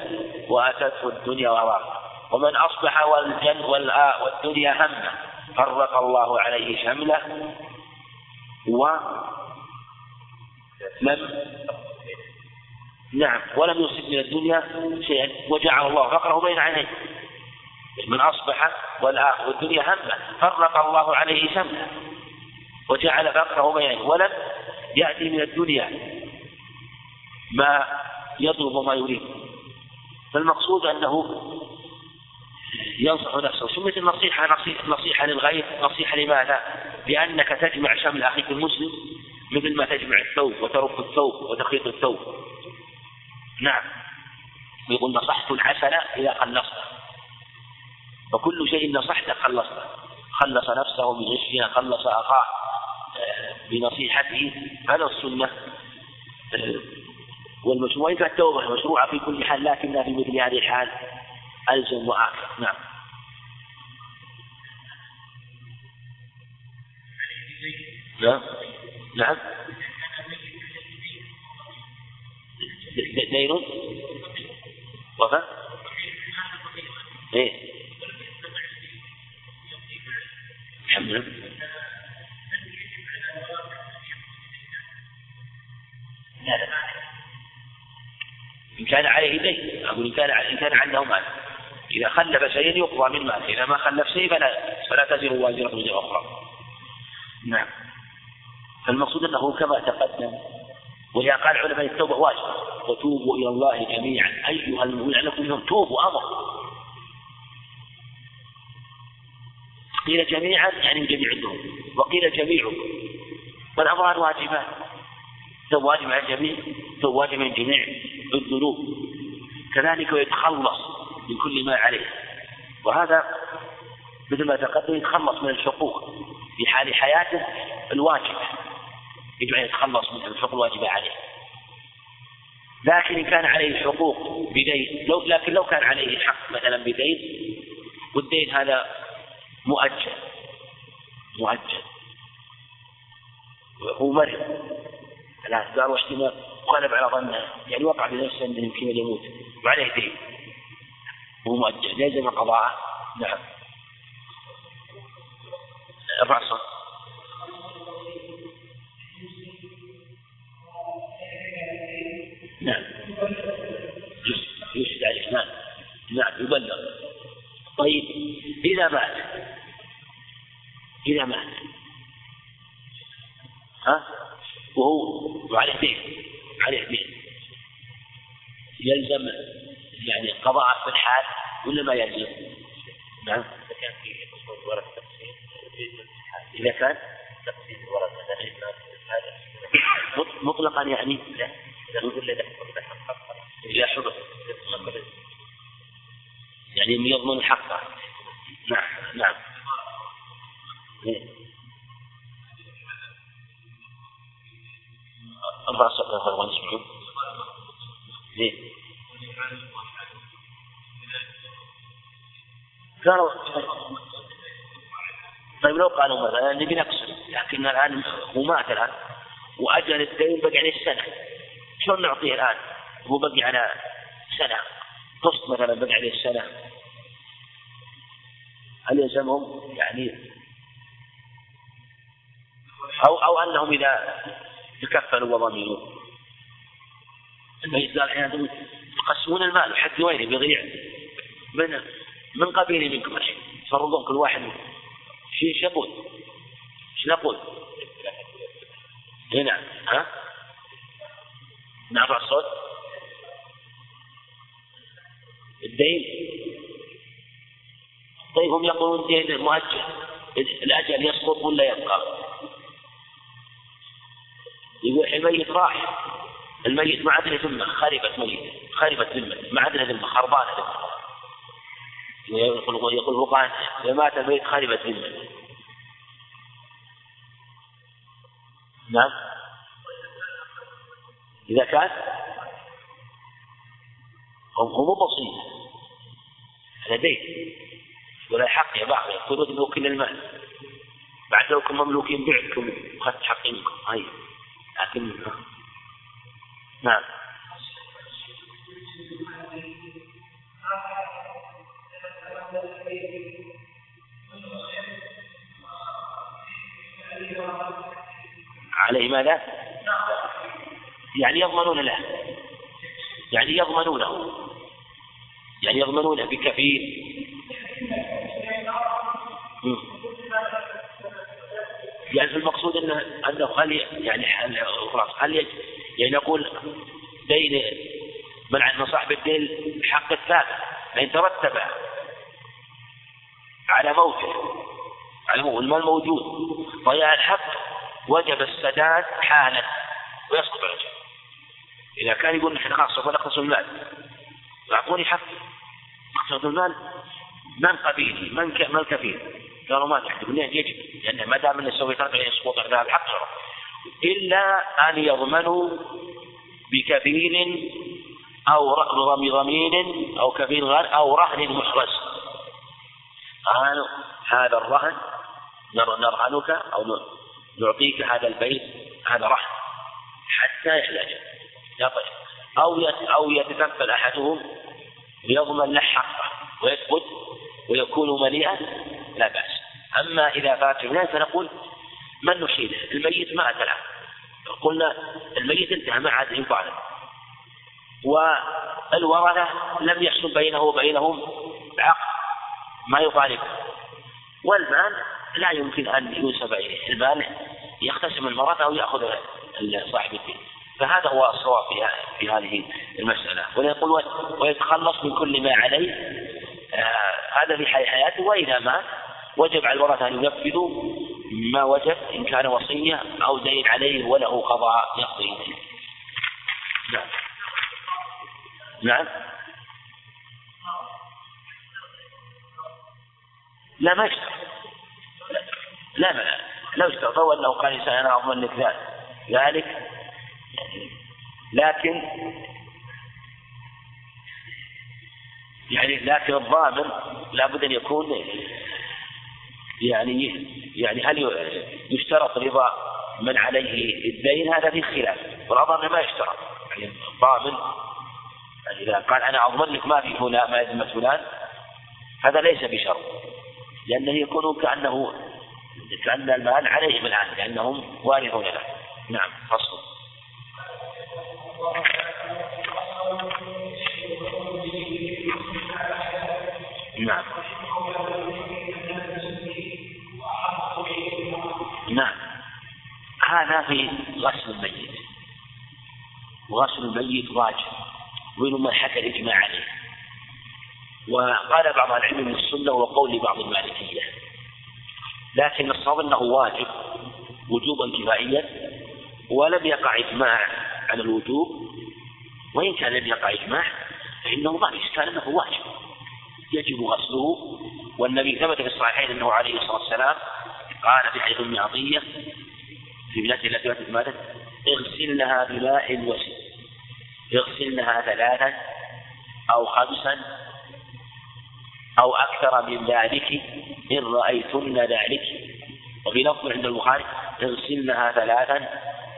وأتته الدنيا وراءه. ومن أصبح والجن والدنيا همة فرق الله عليه شمله ولم نعم ولم يصب من الدنيا شيئا وجعل الله فقره بين عينيه. من أصبح والدنيا همة فرق الله عليه شمله وجعل فقره بين عينيه. ولم يأتي من الدنيا ما يطلب ما يريد. فالمقصود أنه ينصح نفسه. سميت النصيحة نصيحة للغير نصيحة لماذا؟ لأنك تجمع شمل أخيك المسلم مثل ما تجمع الثوب وترف الثوب وتخيط الثوب. نعم. يقول نصحت الحسن إذا خلصته وكل شيء نصحته خلصته خلص نفسه من غشها خلص أخاه. آه، بنصيحته. هذا السنة. آه، والمشروع وإن كانت التوبة. مشروعة في كل حال لكنها في مثل هذه الحال. ألزم وآكل نعم. نعم نعم. دين وفى إيه. الحمد لله. لا لا إن كان عليه دين أقول إن كان إن كان عنده مال. إذا خلف شيئا يقضى من ماله إذا ما خلف شيء فلا فلا تزر وازرة وزر أخرى. نعم. فالمقصود أنه كما تقدم ولهذا قال علماء التوبة واجبة وتوبوا إلى الله جميعا. أيها المؤمنون لكم منهم توبوا أمر. قيل جميعا يعني جميع الذنوب. وقيل جميعهم والأمران واجبان. توب واجب على الجميع توب واجب من جميع الذنوب. كذلك ويتخلص من كل ما عليه. وهذا مثل ما تقدم يتخلص من الحقوق في حال حياته الواجبة. يجب أن يتخلص من الحقوق الواجبة عليه. لكن إن كان عليه حقوق بدين لو لكن لو كان عليه حق مثلا بدين والدين هذا مؤجل. مؤجل. هو مرض الآن قال واحتمال غلب على ظنه. يعني وقع بنفسه أنه يمكن أن يموت. وعليه دين. هو مؤجل يلزم قضاءه نعم. الرأس. نعم. يشهد عليه نعم. نعم. يبلغ. طيب. إذا مات. إذا مات. ها؟ وهو وعليه دين عليه دين يلزم يعني قضاء في الحال ولا ما يلزم؟ نعم. إذا كان في ورث تقسيم إذا كان؟ تقسيم ورث مطلقا يعني؟ لا. إذا له إذا حضر. يعني يضمن حقه نعم نعم. أربع صفحات أربع نسمعون ليه؟ قالوا طيب لو قالوا مثلا نبي نقسم لكن الآن هو مات الآن وأجل الدين بقي عليه سنة. شلون نعطيه الآن؟ هو بقي على سنة. قسط مثلا بقي عليه سنة. هل يلزمهم؟ يعني أو أو أنهم إذا تكفلوا وضمنوا. قال أحيانا يقسمون المال حق وين بيضيع من من قبيل منكم الحين كل واحد شو يقول؟ إيش نقول؟ هنا ها؟ نرفع الصوت الدين طيب هم يقولون دين مؤجل الأجل يسقط ولا يبقى؟ يقول الميت راح الميت ما عاد له ذمة خربت ميت خربت ذمة ما عاد له ذمة خربانة ذمة. يقول يقول فقهاء إذا مات الميت خربت ذمة. نعم. إذا كان هو مو بسيط. هذا دين ولا حق يا بعض يقولون إنه كل المال. بعد لو كنتم مملوكين بعتكم اخذت حقي منكم. هاي لكن نعم. عليه ماذا؟ يعني يضمنون له. يعني يضمنونه. يعني يضمنونه بكفيل. يعني المقصود انه أنه هل يعني خلاص هل يعني نقول بين من صاحب الدين حق الثابت فإن ترتب على موته على المال موجود ضياع الحق وجب السداد حالا ويسقط الرجل إذا كان يقول نحن خلاص سوف نقسم المال. أعطوني حق. نقسم المال؟ من قبيلي؟ من. من الكفيل قالوا ما منين يجب لأن ما دام أنه سوف يترك يسقط هذا الحق إلا أن يضمنوا بكفيل أو ضمين أو كفيل أو رهن محرز هذا الرهن نرهنك أو نعطيك هذا البيت هذا رهن حتى يحتاج. أو أو يتكفل أحدهم ليضمن له حقه ويثبت ويكون مليئا لا بأس. أما إذا فات فنقول من نحيله الميت مات الآن. قلنا الميت انتهى ما عاد له. والورثة لم يحصل بينه وبينهم عقد ما يطالبه والمال لا يمكن أن ينسب إليه. المال يقتسم المرأة أو يأخذ صاحب الدين. فهذا هو الصواب في هذه المسألة. ويقول ويتخلص من كل ما عليه آه هذا في حياته وإذا مات وجب على الورثة أن ينفذوا ما وجب إن كان وصية أو دين عليه وله قضاء يقضي نعم. نعم. لا ما يشترط. لا لا لو اشترطوا انه قال إنسان أنا اضمن لك ذلك لكن يعني لكن الضامن لابد أن يكون يعني يعني هل يشترط رضا من عليه الدين؟ هذا في خلاف. والأظهر ما يشترط. يعني الضامن يعني إذا قال أنا أضمن لك ما في فلان ما يذمة فلان هذا ليس بشرط. لأنه يكون كأنه كأن المال عليهم الآن لأنهم وارثون له. نعم فصل. نعم. هذا في غسل الميت. وغسل الميت واجب ومن حكى الإجماع عليه. وقال بعض العلم من السنة وقول بعض المالكية. لكن الصواب أنه واجب وجوبا كفائيا ولم يقع إجماع على الوجوب. وإن كان لم يقع إجماع فإنه ما إشكال أنه واجب. يجب غسله. والنبي ثبت في الصحيحين أنه عليه الصلاة والسلام قال في حديث ام عطية في بلادته التي ماتت اغسلنها بماء وسد اغسلنها ثلاثا أو خمسا أو أكثر من ذلك إن رأيتن ذلك. وفي لفظ عند البخاري اغسلنها ثلاثا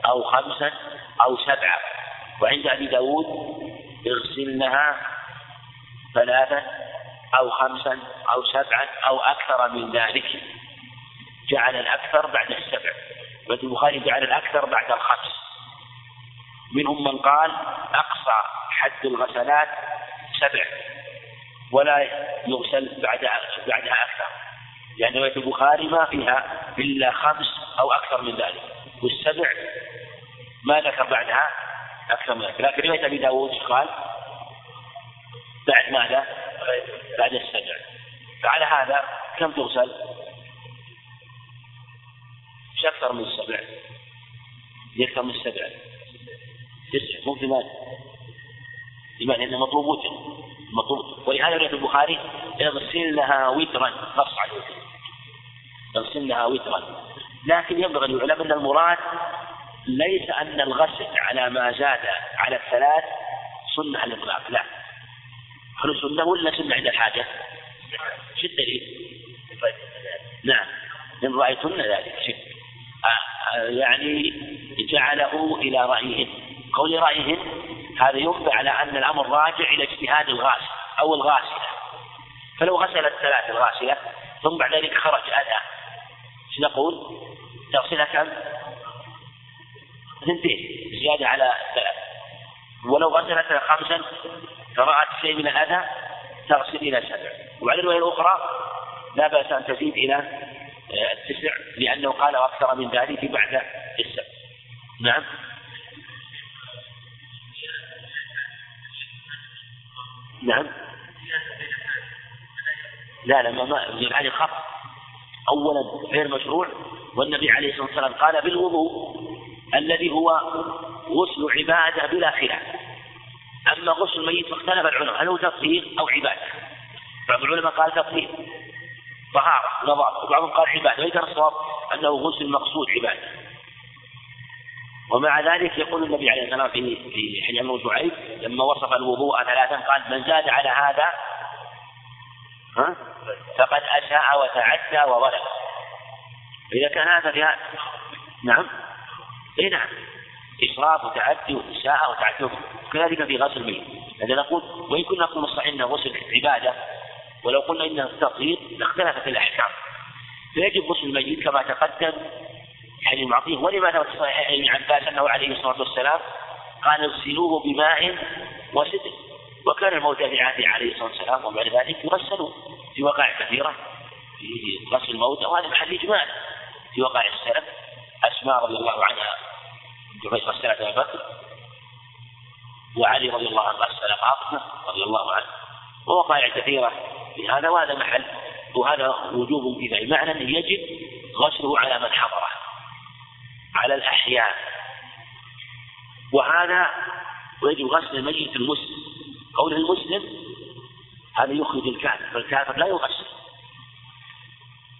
أو خمسا أو سبعا. وعند أبي داود اغسلنها ثلاثا أو خمسا أو سبعا أو أكثر من ذلك. جعل الأكثر بعد السبع. وفي البخاري جعل الأكثر بعد الخمس. منهم من قال أقصى حد الغسلات سبع ولا يغسل بعد بعدها أكثر. لأن رواية البخاري ما فيها إلا خمس أو أكثر من ذلك. والسبع ما ذكر بعدها أكثر من ذلك. لكن رواية أبي داود قال؟ بعد ماذا؟ بعد السبع. فعلى هذا كم تغسل؟ مش أكثر من السبع. أكثر من السبع؟ تسع. مو ثمان ثمان لأنه مطلوب وتر مطلوب ولهذا رواية البخاري اغسلنها وترا. نص على الوتر اغسلنها وترا. لكن ينبغي ان يعلم أن المراد ليس أن الغسل على ما زاد على الثلاث سنة على الإطلاق. لا. هل سنة ولا سنة عند الحاجة؟ شو الدليل؟ نعم. إن رأيتن ذلك. شك يعني جعله إلى رأيهن قول رأيهن هذا ينبع على أن الأمر راجع إلى اجتهاد الغاسل أو الغاسلة. فلو غسل الثلاث الغاسلة ثم بعد ذلك خرج أذى. إيش نقول؟ تغسلها كم؟ اثنتين زيادة على ثلاث. ولو غسلت خمسا فرأت شيء من الأذى تغسل إلى سبع. وبعد الرواية الأخرى لا بأس أن تزيد إلى التسع لأنه قال أكثر من ذلك بعد السبع. نعم. نعم. لا لا ما ما عليه خط أولا غير مشروع والنبي عليه الصلاة والسلام قال بالوضوء الذي هو غسل عبادة بلا خلاف. أما غسل الميت فاختلف العلماء هل هو تطهير أو عبادة؟ بعض العلماء قال تطهير طهارة نظافة وبعضهم قال عبادة وإذا الصواب أنه غسل مقصود عبادة ومع ذلك يقول النبي عليه الصلاة والسلام في في حديث عمرو شعيب لما وصف الوضوء ثلاثا قال من زاد على هذا ها فقد أساء وتعدى وظلم إذا كان هذا في هذا نعم. اي نعم. إسراف وتعدي وإساءة وتعدي. كذلك في غسل الميت. لأن نقول وإن كنا نقول الصحيح أنه غسل عبادة ولو قلنا انه التطهير لاختلفت الأحكام. فيجب غسل الميت كما تقدم حديث معطيه ولما ثبت صحيح ابن عباس أنه عليه الصلاة والسلام قال اغسلوه بماء وسدر. وكان الموتى في عهده عليه الصلاة والسلام وبعد ذلك يغسلون في وقائع كثيرة في غسل الموتى وهذا محل اجمال في وقائع السلف. أسماء رضي الله عنها جبير غسلت أبي بكر وعلي رضي الله عنه غسل فاطمه رضي الله عنه. ووقائع كثيرة. في هذا وهذا محل. وهذا وجوب كفاية معنى يجب غسله على من حضره. على الأحياء وهذا ويجب غسل الميت المسلم. قوله المسلم هذا يخرج الكافر فالكافر لا يغسل.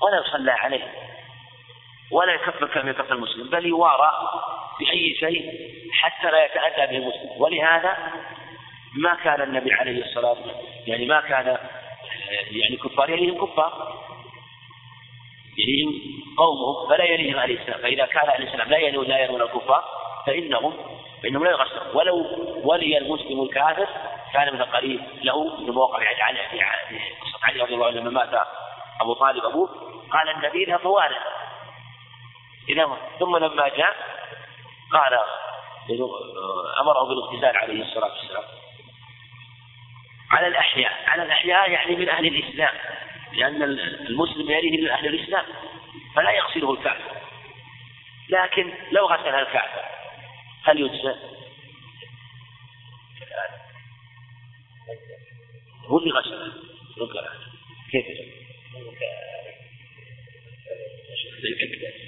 ولا يصلى عليه. ولا يكفر كما يكفر المسلم. بل يوارى بأي شيء حتى لا يتأذى به المسلم. ولهذا ما كان النبي عليه الصلاة والسلام يعني ما كان يعني كفار يليهم كفار. يليهم قومهم فلا يليهم أهل الإسلام فإذا كان أهل الإسلام لا يلون لا يلون الكفار فإنهم فإنهم لا يغسلون ولو ولي المسلم الكافر كان من القريب له في موقع علي قصة علي رضي الله عنه لما مات أبو طالب أبوه قال النبي طوال إذا ثم لما جاء قال أمره بالإغتسال عليه الصلاة والسلام. على الأحياء. على الأحياء يعني من أهل الإسلام. لأن المسلم يليه من أهل الإسلام. فلا يغسله الكافر لكن لو غسل الكافر هل يجزى؟ هو اللي غسله كيف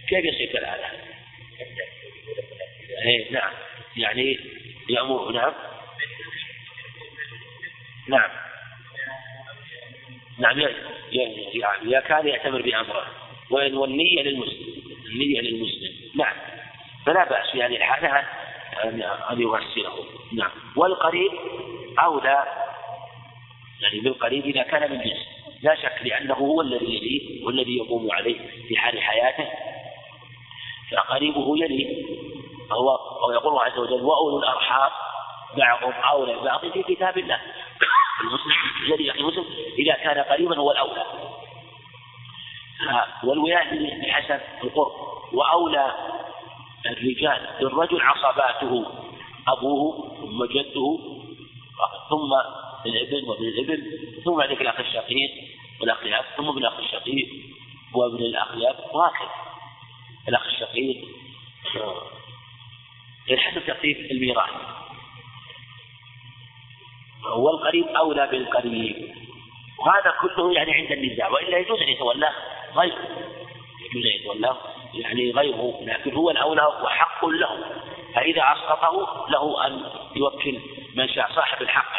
كيف يصير كالآلة؟ إيه نعم. يعني يأمر نعم نعم. نعم يعني كان يعتبر بأمره والنية للمسلم. النية للمسلم. نعم. فلا بأس في هذه الحالة أن يغسله. نعم. والقريب أولى. يعني بالقريب إذا كان من جنس. لا شك لأنه هو الذي يليه والذي يقوم عليه في حال حياته. فقريبه يليه فهو ويقول الله عز وجل وأولو الأرحام بعضهم أولى ببعض في كتاب الله. المسلم الذي أخي مسلم إذا كان قريبا هو الأولى. والولاية بحسب القرب. وأولى الرجال بالرجل عصباته أبوه ثم جده ثم الإبن وابن الإبن ثم بعد الأخ الشقيق والأخ ثم ابن الأخ الشقيق وابن الأخ وهكذا. الأخ الشقيق. حسب ترتيب الميراث والقريب أولى بالقريب. وهذا كله يعني عند النزاع وإلا يجوز أن يتولاه غيره. يجوز أن يتولاه يعني غيره لكن هو الأولى وحق له. فإذا أسقطه له أن يوكل من شاء صاحب الحق.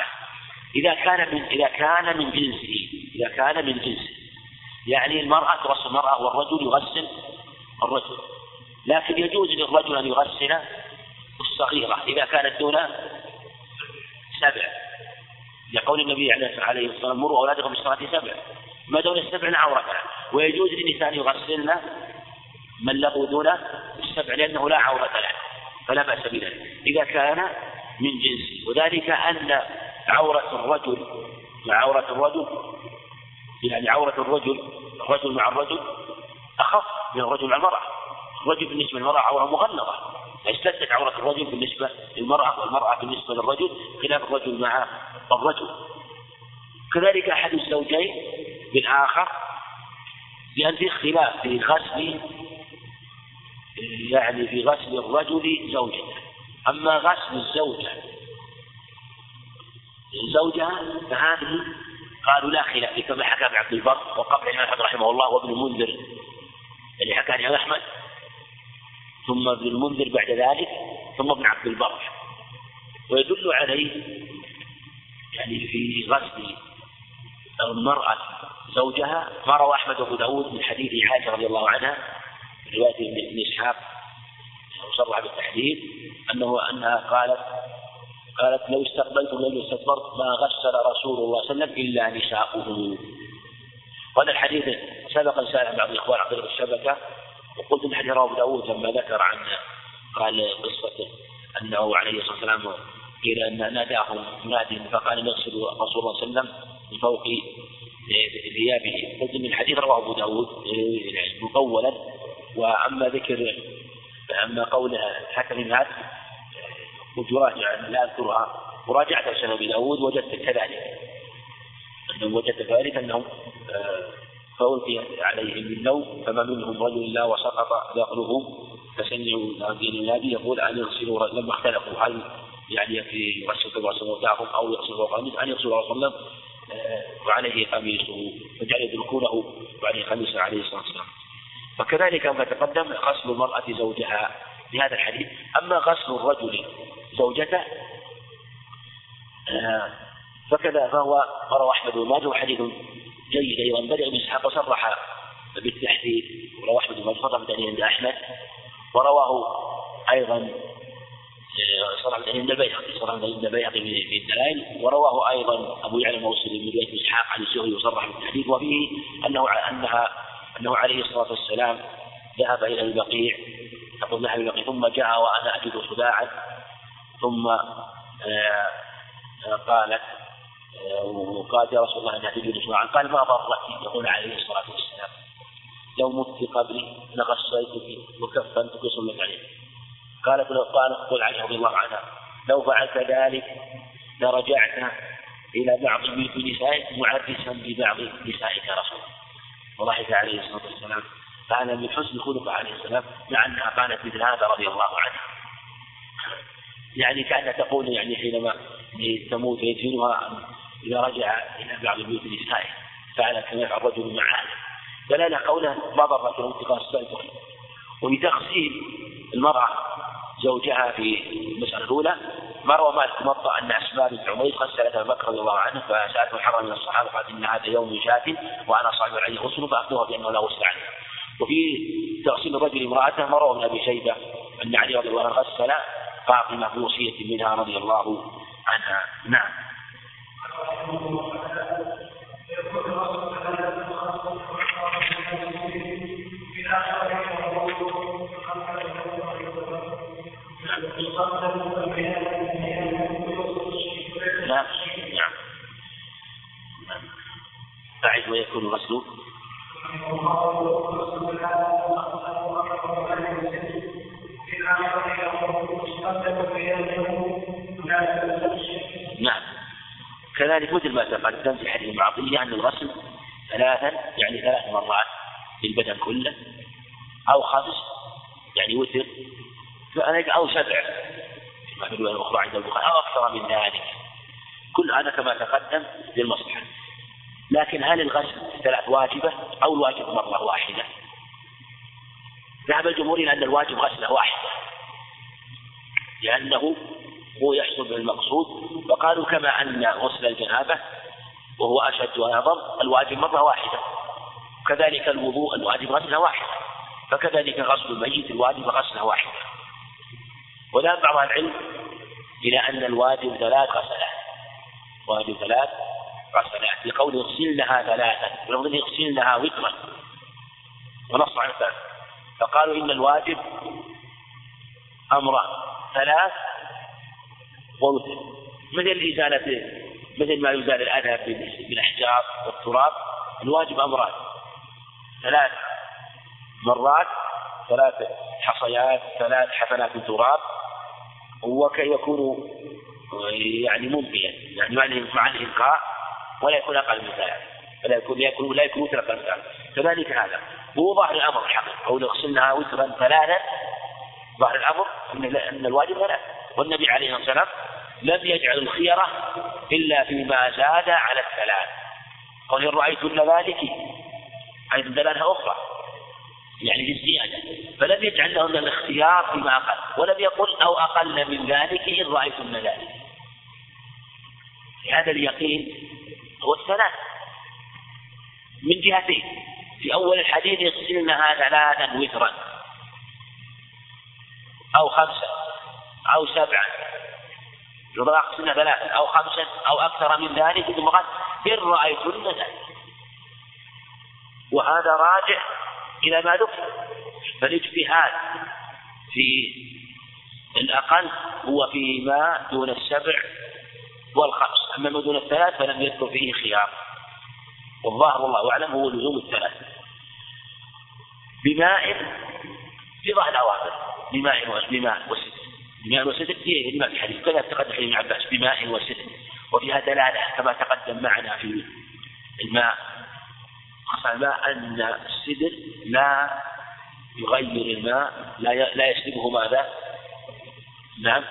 إذا كان من إذا كان من جنسه إذا كان من جنسه. يعني المرأة تغسل المرأة والرجل يغسل الرجل. لكن يجوز للرجل أن يغسل الصغيرة إذا كانت دون سبع. لقول النبي عليه الصلاة والسلام مروا أولادكم بالصلاة سبع. ما دون السبع عورة. ويجوز للنساء أن يغسلن من له دون السبع لأنه لا عورة له فلا بأس بذلك. إذا كان من جنسه وذلك أن عورة الرجل مع عورة الرجل يعني عورة الرجل الرجل مع الرجل أخف من الرجل مع المرأة. الرجل بالنسبة للمرأة عورة مغلظة. اشتدت عورة الرجل بالنسبة للمرأة والمرأة بالنسبة للرجل خلاف الرجل مع الرجل. كذلك أحد الزوجين بالآخر لأن في اختلاف في غسل يعني في غسل الرجل زوجته. أما غسل الزوجة زوجها فهذه قالوا لا خلاف كما حكى عبد البر وقبل الإمام أحمد رحمه الله وابن المنذر اللي حكى الإمام أحمد. ثم ابن المنذر بعد ذلك ثم ابن عبد البر. ويدل عليه يعني في غسل المرأة زوجها ما روى أحمد وأبو داود من حديث عائشة رضي الله عنها رواية ابن إسحاق وصرح بالتحديد أنه أنها قالت قالت لو استقبلت لو استكبرت ما غسل رسول الله صلى الله عليه وسلم إلا نساؤه. وهذا الحديث سبق سال بعض الإخوان عن طريق الشبكة وقلت ان حديث أبو داود لما ذكر عن قال قصة أنه عليه الصلاة والسلام قيل أن ناداه مناد فقال نغسل رسول الله صلى الله عليه وسلم من فوق ثيابه. قلت ان الحديث رواه أبو داود مطولا وأما ذكر أما قول حكم هذا كنت يراجع لا أذكرها. مراجعة عشان أبي داود وجدت كذلك. أنه وجدت ذلك انهم آه، فألقي عليهم بالنوم فما منهم رجل إلا وسقط ذقنه فسمعوا دين النبي يقول أن يغسلوا لما اختلفوا هل يعني يغسل كما موتاهم أو يغسل قميص أن يغسل الله آه، وعليه قميصه فجعل يدركونه وعليه قميصه عليه الصلاة والسلام. فكذلك كما تقدم غسل المرأة زوجها في هذا الحديث. أما غسل الرجل زوجته آه، فكذا فهو روى أحمد بن ماجه جيد أيضا بدأ بن إسحاق وصرح بالتحديد ورواه أحمد بن مجهر عند أحمد. ورواه أيضا صلى الله عند البيهقي. الله عند البيهقي في الدلائل. ورواه أيضا أبو يعلى الموصلي بن بن إسحاق عن الزهري وصرح بالتحديث. وفيه أنه أنها أنه عليه الصلاة والسلام ذهب إلى البقيع. تقول ذهب البقيع ثم جاء وأنا أجد صداعا ثم آه، آه، قالت آه، وقالت يا رسول الله انها تجد صداعا قال ما ضرك؟ يقول عليه الصلاة والسلام. لو مت قبلي لغسلتك وكفنتك وصلت عليك قالت له قالت قل عائشة رضي الله عنها لو فعلت ذلك لرجعت إلى بعض بيوت نسائك معرسا ببعض نسائك رسول وضحك عليه الصلاة والسلام. كان من حسن خلق عليه السلام مع أنها قالت مثل هذا رضي الله عنها يعني كأنها تقول يعني حينما تموت ويدفنها إذا رجع إلى بعض بيوت نسائه فعل كما يفعل الرجل مع أهله. دلالة قوله ما له اتقاء السيطرة وبتقسيم المرأة زوجها في المسألة الأولى ما روى مالك موطأ أن أسماء بنت عميس غسلت أبا بكر رضي الله عنه فسألته حرم من الصحابة قالت إن هذا يوم شاة وأنا صاحب عليه غسل فأخذوها بأنه لا غسل عليه. وفي تغسيل الرجل امرأته ما روى ابن أبي شيبة أن علي رضي الله عنه غسل فاطمة في وصية منها رضي الله عنها. نعم. نعم نعم بعد ويكون الغسل كذلك مثل ما تقدم في حديث المعطية أن الغسل ثلاثا يعني ثلاث مرات للبدن كله أو خمس يعني وتر. أو سبع في الرواية الأخرى عند البخاري أو أكثر من ذلك. كل هذا كما تقدم للمصلحة. لكن هل الغسل ثلاث واجبة أو الواجب مرة واحدة؟ ذهب الجمهور إلى أن الواجب غسلة واحدة. لأنه هو يحصل بالمقصود وقالوا كما أن غسل الجنابة وهو أشد وأعظم الواجب مرة واحدة. كذلك الوضوء الواجب غسلة واحدة. فكذلك غسل الميت الواجب غسلة واحدة. وذهب بعض العلم إلى أن الواجب ثلاث غسلات. واجب ثلاث غسلات. لقول اغسلنها ثلاثا. ولفظ اغسلنها وترا. ونص عن فقالوا إن الواجب أمر ثلاث ووتر مثل إزالة مثل ما يزال الأذى بالأحجار والتراب الواجب أمران. ثلاث مرات ثلاث حصيات ثلاث حفنات تراب وكي يكون يعني ممكنا يعني مع الإلقاء ولا يكون أقل من ثلاث. فلا يكون لا يكون لا يكون وتر أقل من كذلك هذا. هو ظاهر الأمر الحقيقة أو نغسلنها وترا ثلاثا ظاهر الأمر أن الواجب ثلاث والنبي عليه الصلاة والسلام لم يجعل الخيرة إلا فيما زاد على الثلاث قال إن رأيتن ذلك أيضا دلالة أخرى يعني للزيادة فلم يجعل لهن الاختيار فيما أقل ولم يقل أو أقل من ذلك إن رأيتن ذلك. هذا اليقين هو الثلاث. من جهتين في أول الحديث يغسلنها ثلاثا وترا. أو خمسة. أو سبعا يغسلن ثلاثا أو خمسا أو أكثر من ذلك ثم قال إن رأيتن ذلك. وهذا راجع إلى ما ذكر. فالاجتهاد في الأقل هو فيما دون السبع والخمس. أما ما دون الثلاث فلم يذكر فيه خيار. والظاهر والله أعلم هو لزوم الثلاث. بماء ظاهر الأوامر بماء بماء وستر بماء وستر في الماء في الحديث كذا تقدم حديث ابن عباس بماء وستر وفيها دلالة كما تقدم معنا في الماء. الماء أن السدر لا يغير الماء لا لا يسلبه ماذا؟ نعم.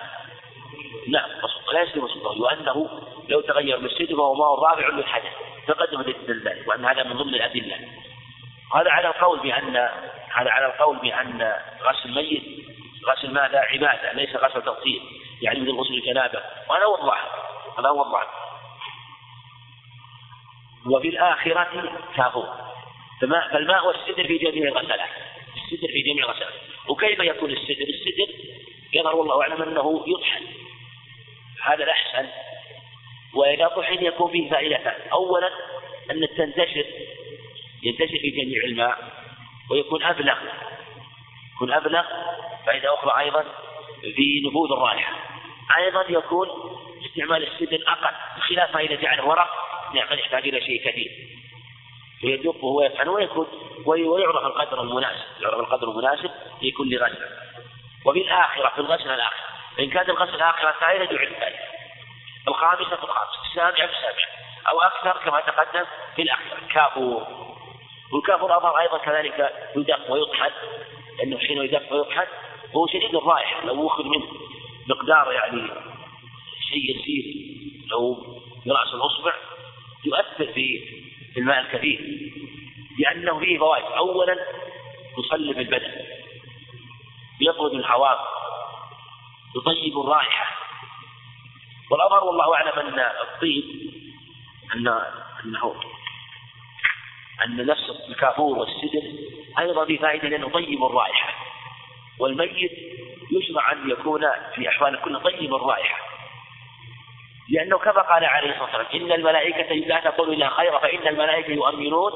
نعم لا يسلب سلطه وأنه لو تغير بالسدر فهو ماء رابع للحدث. تقدم ذلك وأن هذا من ضمن الأدلة. هذا على القول بأن هذا على القول بأن غسل الميت غسل ماذا عبادة ليس غسل تطهير يعني مثل غسل الجنابة. وهذا الظاهر هذا الظاهر. وفي الآخرة كافور فالماء والسدر في جميع الغسلات السدر في جميع الغسلات وكيف يكون السدر؟ السدر يظهر والله أعلم أنه يطحن. هذا الأحسن. وإذا طحن يكون فيه فائدتان أولا أن تنتشر ينتشر في جميع الماء ويكون أبلغ. يكون أبلغ فائدة أخرى أيضا في نفوذ الرائحة. أيضا يكون استعمال السدر أقل بخلاف إذا جعل ورق قد يحتاج إلى شيء كثير. ويدقه ويطحن ويكون ويعرف القدر المناسب يعرف القدر المناسب في كل غسل. وفي الآخرة في الغسل الآخر. إن كانت الغسل الآخرة ثالثة جعل الثالثة الخامسة في الخامسة السابعة في السابعة أو أكثر كما تقدم في الأكثر كافور. والكافور أظهر أيضا كذلك يدق ويطحن. لأنه حين يدق ويطحن هو شديد الرائحة لو أخذ منه مقدار يعني شيء يسير لو برأس الأصبع يؤثر في الماء الكثير لأنه فيه فوائد. أولا يصلب البدن يطرد الحواس يطيب الرائحة. والأظهر والله أعلم أن الطيب أن أنه أن نفس الكافور والسدر أيضا بفائدة لأنه طيب الرائحة. والميت يشرع أن يكون في أحوال كل طيب الرائحة. لأنه كما قال عليه الصلاة والسلام إن الملائكة لا تقول إلا خيرا فإن الملائكة يؤمنون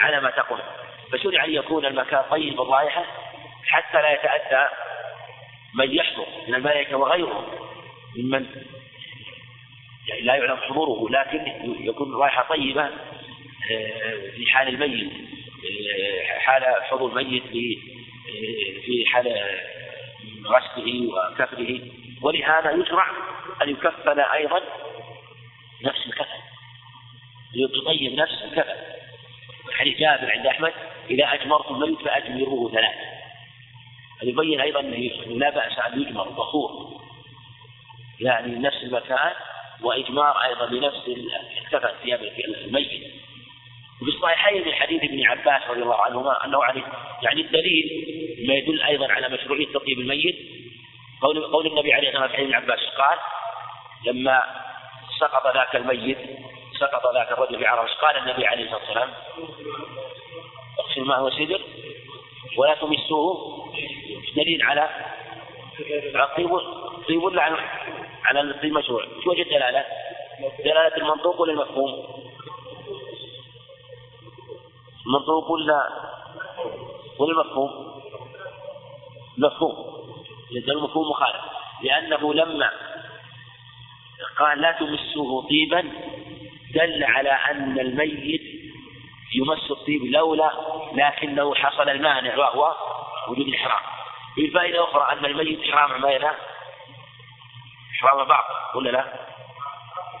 على ما تقول. فشرع أن يكون المكان طيب الرائحة حتى لا يتأتى من يحضر من الملائكة وغيره ممن يعني لا يعلم حضوره لكن يكون رائحة طيبة في حال الميت حال حضور الميت في في حال غسله وكفره. ولهذا يشرع أن يكفن أيضا نفس الكفن يطيب نفس الكفن حديث جابر عند أحمد إذا أجمرتم الميت فأجمروه ثلاثة. يبين أيضا لا بأس أن يجمر بخور يعني نفس المكان وإجمار أيضا بنفس الكفن ثياب الميت. وفي الصحيحين من حديث ابن عباس رضي الله عنهما أنه يعني يعني الدليل ما يدل أيضا على مشروعية تطيب الميت قول قول النبي عليه الصلاة والسلام ابن عباس قال لما سقط ذاك الميت سقط ذاك الرجل في عرش قال النبي عليه الصلاة والسلام اغسل ما هو سدر ولا تمسوه دليل على طيب طيب ولا على على الطيب مشروع شو وجه الدلالة؟ دلالة المنطوق ولا المفهوم؟ المنطوق ولا ولا المفهوم؟ مفهوم. لأن المفهوم مخالف. لأنه لما قال لا تمسوه طيبا دل على أن الميت يمس الطيب لولا لكنه حصل المانع وهو وجود الحرام. في فائدة أخرى أن الميت حرام ما حرام باقي ولا لا؟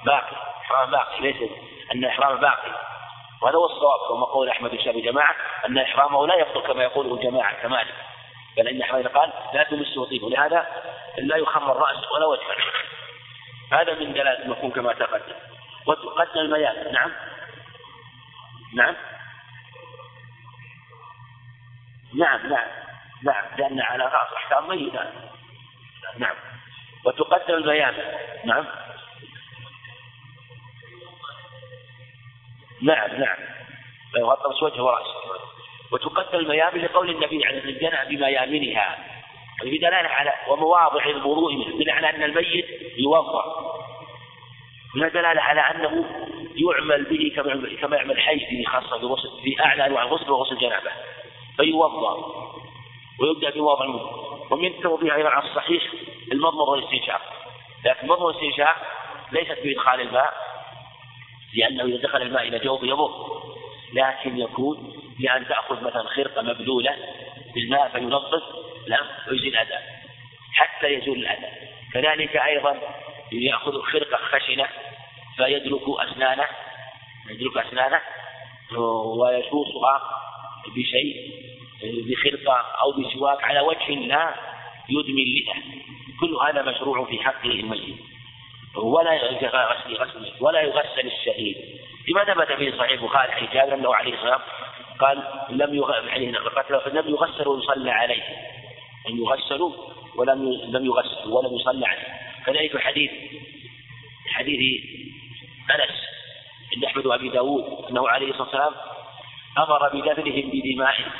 باقي حرام باقي ليس أن إحرام باقي. وهذا هو الصواب كما قول أحمد الشافعي جماعة أن إحرامه لا يبطل كما يقوله جماعة كمالك بل إن أحمد قال لا تمسه طيب ولهذا لا يخمر رأس ولا وجه. هذا من دلالة المفهوم كما تقدم. وتقدم المياه. نعم. نعم. نعم نعم نعم لأن على رأس أحكام ميتة. نعم. وتقدم البيان نعم. نعم نعم. يغطس وجهه ورأسه. وتقدم الميامن لقول النبي عليه الصلاة والسلام بميامنها. وفي دلالة على ومواضع الوضوء دلالة على أن الميت يوضأ. هنا دلالة على أنه يعمل به كما كما يعمل حي خاصة بغسل في أعلى أنواع الغسل وغسل جنابة. فيوضأ. ويبدأ بوضع المضمضة ومن توضيح أيضا على الصحيح المضمضة والاستنشاق. لكن المضمضة والاستنشاق ليست بإدخال الماء لأنه إذا دخل الماء إلى جوفه يضر لكن يكون بأن تأخذ مثلا خرقة مبلولة بالماء فينظف لا ويزيل الأذى حتى يزول الأذى كذلك أيضا يأخذ خرقة خشنة فيدلك أسنانه يدلك أسنانه ويشوصها بشيء بخرقة أو بسواك على وجه لا يدمي اللحى كل هذا مشروع في حقه الميت ولا يغسل غسل ولا يغسل الشهيد. لما ثبت في صحيح البخاري عن جابر أنه عليه الصلاة قال لم يغسل يعني لم يغسل ويصلى عليه. أن يغسلوا ولم لم يغسلوا ولم يصلى عليه. كذلك حديث حديث أنس عند أحمد وأبي داود أنه عليه الصلاة والسلام أمر بدفنهم بدمائهم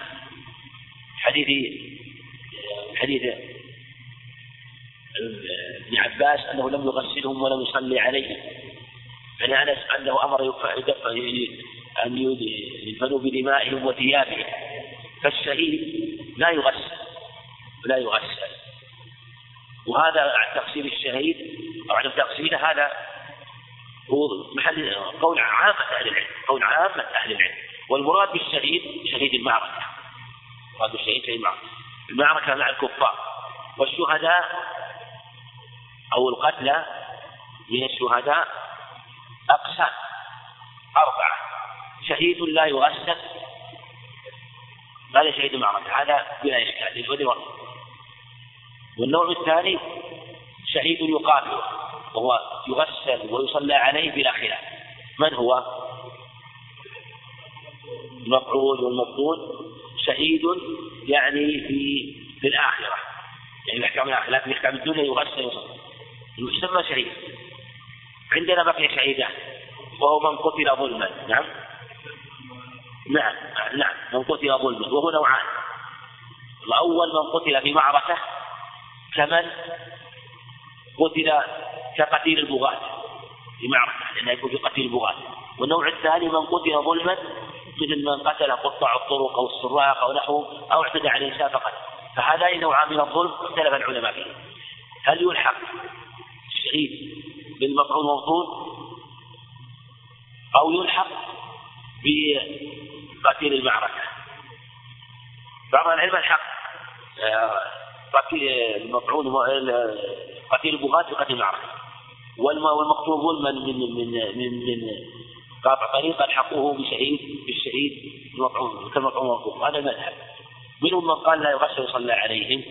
حديث حديث ابن عباس أنه لم يغسلهم ولم يصلي عليهم. عن أنس أنه أمر أن يدفنوا بدمائهم وثيابهم. فالشهيد لا يغسل لا يغسل. وهذا تغسيل الشهيد أو عدم تغسيله هذا هو محل قول عامة أهل العلم قول عامة أهل العلم. والمراد بالشهيد شهيد المعركة. المراد بالشهيد شهيد المعركة. المعركة مع الكفار. والشهداء أو القتلى من الشهداء أقسام أربعة. شهيد لا يغسل هذا شهيد المعركة هذا بلا إشكال للعذر والنوع الثاني شهيد يقاتل وهو يغسل ويصلى عليه بلا خلاف. من هو؟ المفعول والمفعول. شهيد يعني في في الآخرة. يعني الأحكام الآخرة لكن في الدنيا يغسل ويصلى. يسمى شهيد عندنا بقي شهيدان وهو من قتل ظلما. نعم؟ نعم نعم من قتل ظلما وهو نوعان. الأول من قتل في معركة كمن قتل كقتيل البغاة في معركة لأنه يكون في قتيل البغاة. والنوع الثاني من قتل ظلما مثل من قتل قطاع الطرق أو السراق أو نحوه أو اعتدى على الإنسان فقط. فهذان نوعان من الظلم اختلف العلماء فيه. هل يلحق الشهيد بالمفعول المفضول أو يلحق بقتيل المعركة. بعض العلم الحق آه، قتيل المفعول قتيل البغاة بقتيل المعركة. والمقتول ظلما من من من من قاطع طريق الحقوه بشهيد بالشهيد المطعوم كالمطعوم المطعوم هذا المذهب. منهم من قال لا يغسل يصلى عليهم.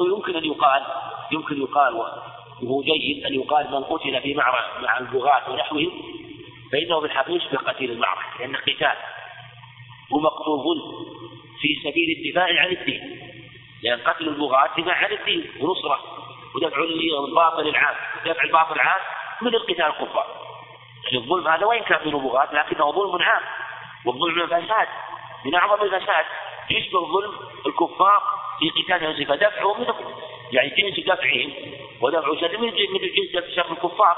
ويمكن أن يقال يمكن يقال وهو جيد أن يقال من قتل في معركة مع البغاة ونحوهم فإنه بالحقيقة يشبه قتيل المعركة لأن قتال ومقتول ظلم في سبيل الدفاع عن الدين لأن قتل البغاة دفاع عن الدين ونصرة ودفع الباطل العام دفع الباطل العام من القتال الكفار. الظلم هذا وإن كان منه بغاة لكنه ظلم عام والظلم من الفساد من أعظم الفساد يشبه ظلم الكفار في قتال فدفعه منهم. يعني جنس دفعهم ودفع شر من جنس دفع شر الكفار.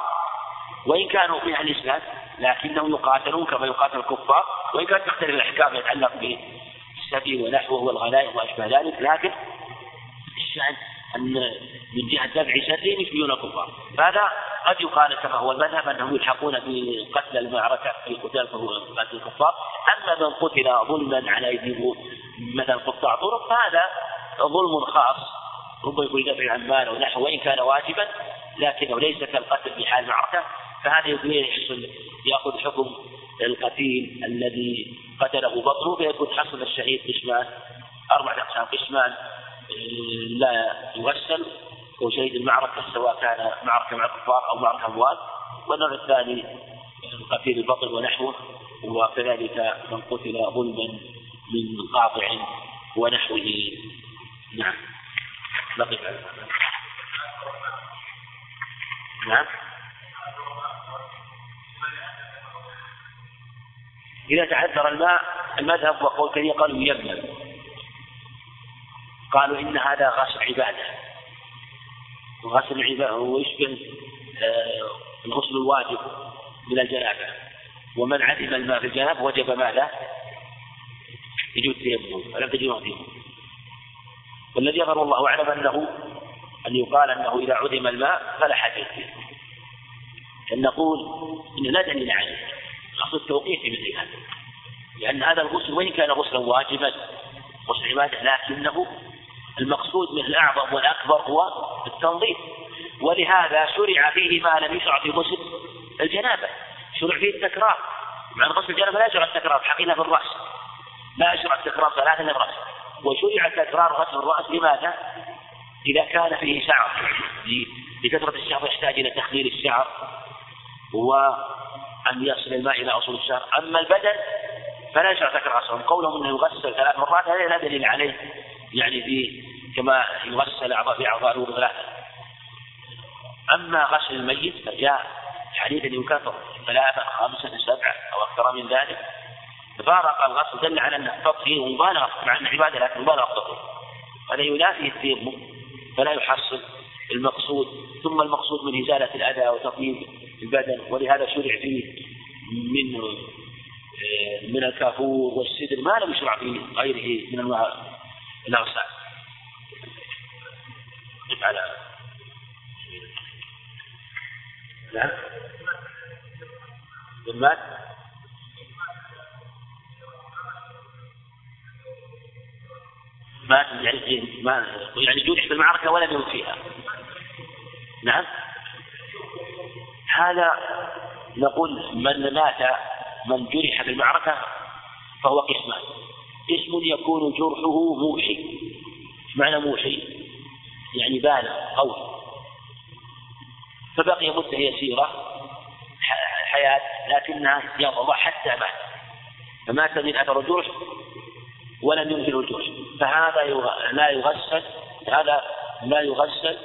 وإن كانوا في أهل الإسلام لكنهم يقاتلون كما يقاتل الكفار وإن كانت تختلف الأحكام يتعلق بالسبي ونحوه والغنائم وأشبه ذلك لكن الشأن أن من جهة دفع شرهم يشبهون الكفار. فهذا قد يقال كما هو المذهب أنهم يلحقون بقتل المعركة في قتال الكفار. أما من قتل ظلما على أيدي مثلا قطاع طرق فهذا ظلم خاص. ربما يكون دفع عن مال أو نحو وإن كان واجبا لكنه ليس كالقتل في حال المعركة فهذا يحصل يأخذ حكم القتيل الذي قتله بطنه فيكون حصل الشهيد قسمان أربعة أقسام. قسمان لا يغسل هو شهيد المعركة سواء كان معركة مع الكفار أو معركة أموال. والنوع الثاني قتيل البطن ونحوه وكذلك من قتل ظلما من قاطع ونحوه. نعم. نقف نعم. إذا تعذر الماء المذهب وقول كثير قالوا ييمم قالوا إن هذا غسل عبادة. وغسل العبادة ويشبه آه، الغسل الواجب من الجنابة. ومن عدم الماء في الجنابة وجب ماذا؟ يجوز التيمم فلم تجد تيمم والذي يظهر الله أعلم أنه أن يقال أنه إذا عدم الماء فلا فيه. أن نقول إن لا دليل عليه. أصل التوقيت في مثل هذا لأن هذا الغسل وإن كان غسلا واجبا غسل عبادة لكنه المقصود من الأعظم والأكبر هو التنظيف. ولهذا شرع فيه ما لم يشرع في غسل الجنابة. شرع فيه التكرار. مع غسل الجنابة لا يشرع التكرار حقيقة في الرأس. لا يشرع التكرار ثلاثة في الرأس وشرع تكرار غسل الرأس. لماذا؟ إذا كان فيه شعر. لكثرة الشعر يحتاج إلى تخليل الشعر وأن يصل الماء إلى أصول الشعر. أما البدن فلا يشرع تكرار غسله. قولهم أنه يغسل ثلاث مرات هذا لا دليل عليه. يعني في كما يغسل أعضاء في أعضاء الوضوء ثلاثة أما غسل الميت فجاء حديث يكثر ثلاثة خمسة سبعة أو أكثر من ذلك. فارق الغسل دل على أن التطهير مبالغة مع أن عبادة لكن مبالغة التطهير هذا ينافي التيمم فلا يحصل المقصود ثم المقصود من إزالة الأذى وتطهير البدن ولهذا شرع فيه من آه، من الكافور والسدر ما لم يشرع في غيره من أنواع الاغسال. على نعم. مات يعني ما يعني جرح في المعركة ولم يمت فيها. نعم؟ هذا نقول من مات من جرح في المعركة فهو قسمان قسم يكون جرحه موحي. معنى موحي؟ يعني بالغ قوي فبقي مدة يسيرة حياة لكنها يضع حتى مات. فمات من أثر الجرح ولم ينزل الجرح فهذا لا يغسل هذا لا يغسل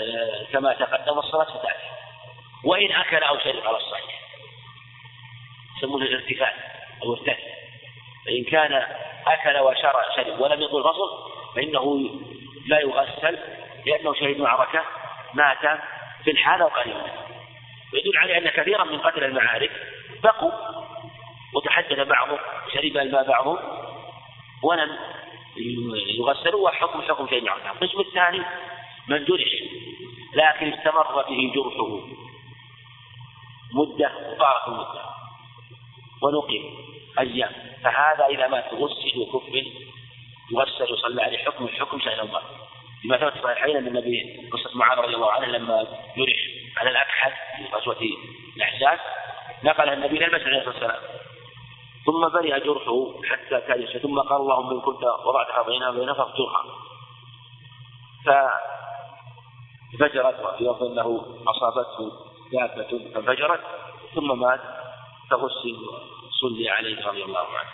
آه، كما تقدم الصلاة فتأتي وإن أكل أو شرب على الصحيح. يسمونه الارتفاع أو ارتد فإن كان أكل وشرب شرب ولم يطل الفصل فإنه لا يغسل لأنه شهيد معركة مات في الحالة وقريبا ويدل على أن كثيرا من قتل المعارك بقوا. وتحدث بعضهم شرب الماء بعضهم ولم يغسلوا وحكم حكم شيء معركة القسم الثاني من جرح لكن استمر به جرحه. مدة وطارت المدة. ونقل أيام. فهذا إذا مات غسل وكفن يغسل وصلى عليه. حكم الحكم سائل الله. لما ثبت في الصحيحين أن النبي قصة معاذ رضي الله عنه لما جرح على الاكحل في غزوة الأحزاب نقلها النبي إلى المسجد عليه الصلاة والسلام. ثم برئ جرحه حتى كاد ثم قال اللهم إن كنت وضعتها بينها وبين فاقتلها ففجرت وفي لفظ إنه أصابته دابة فانفجرت ثم مات فغسل صلي عليه رضي الله عنه.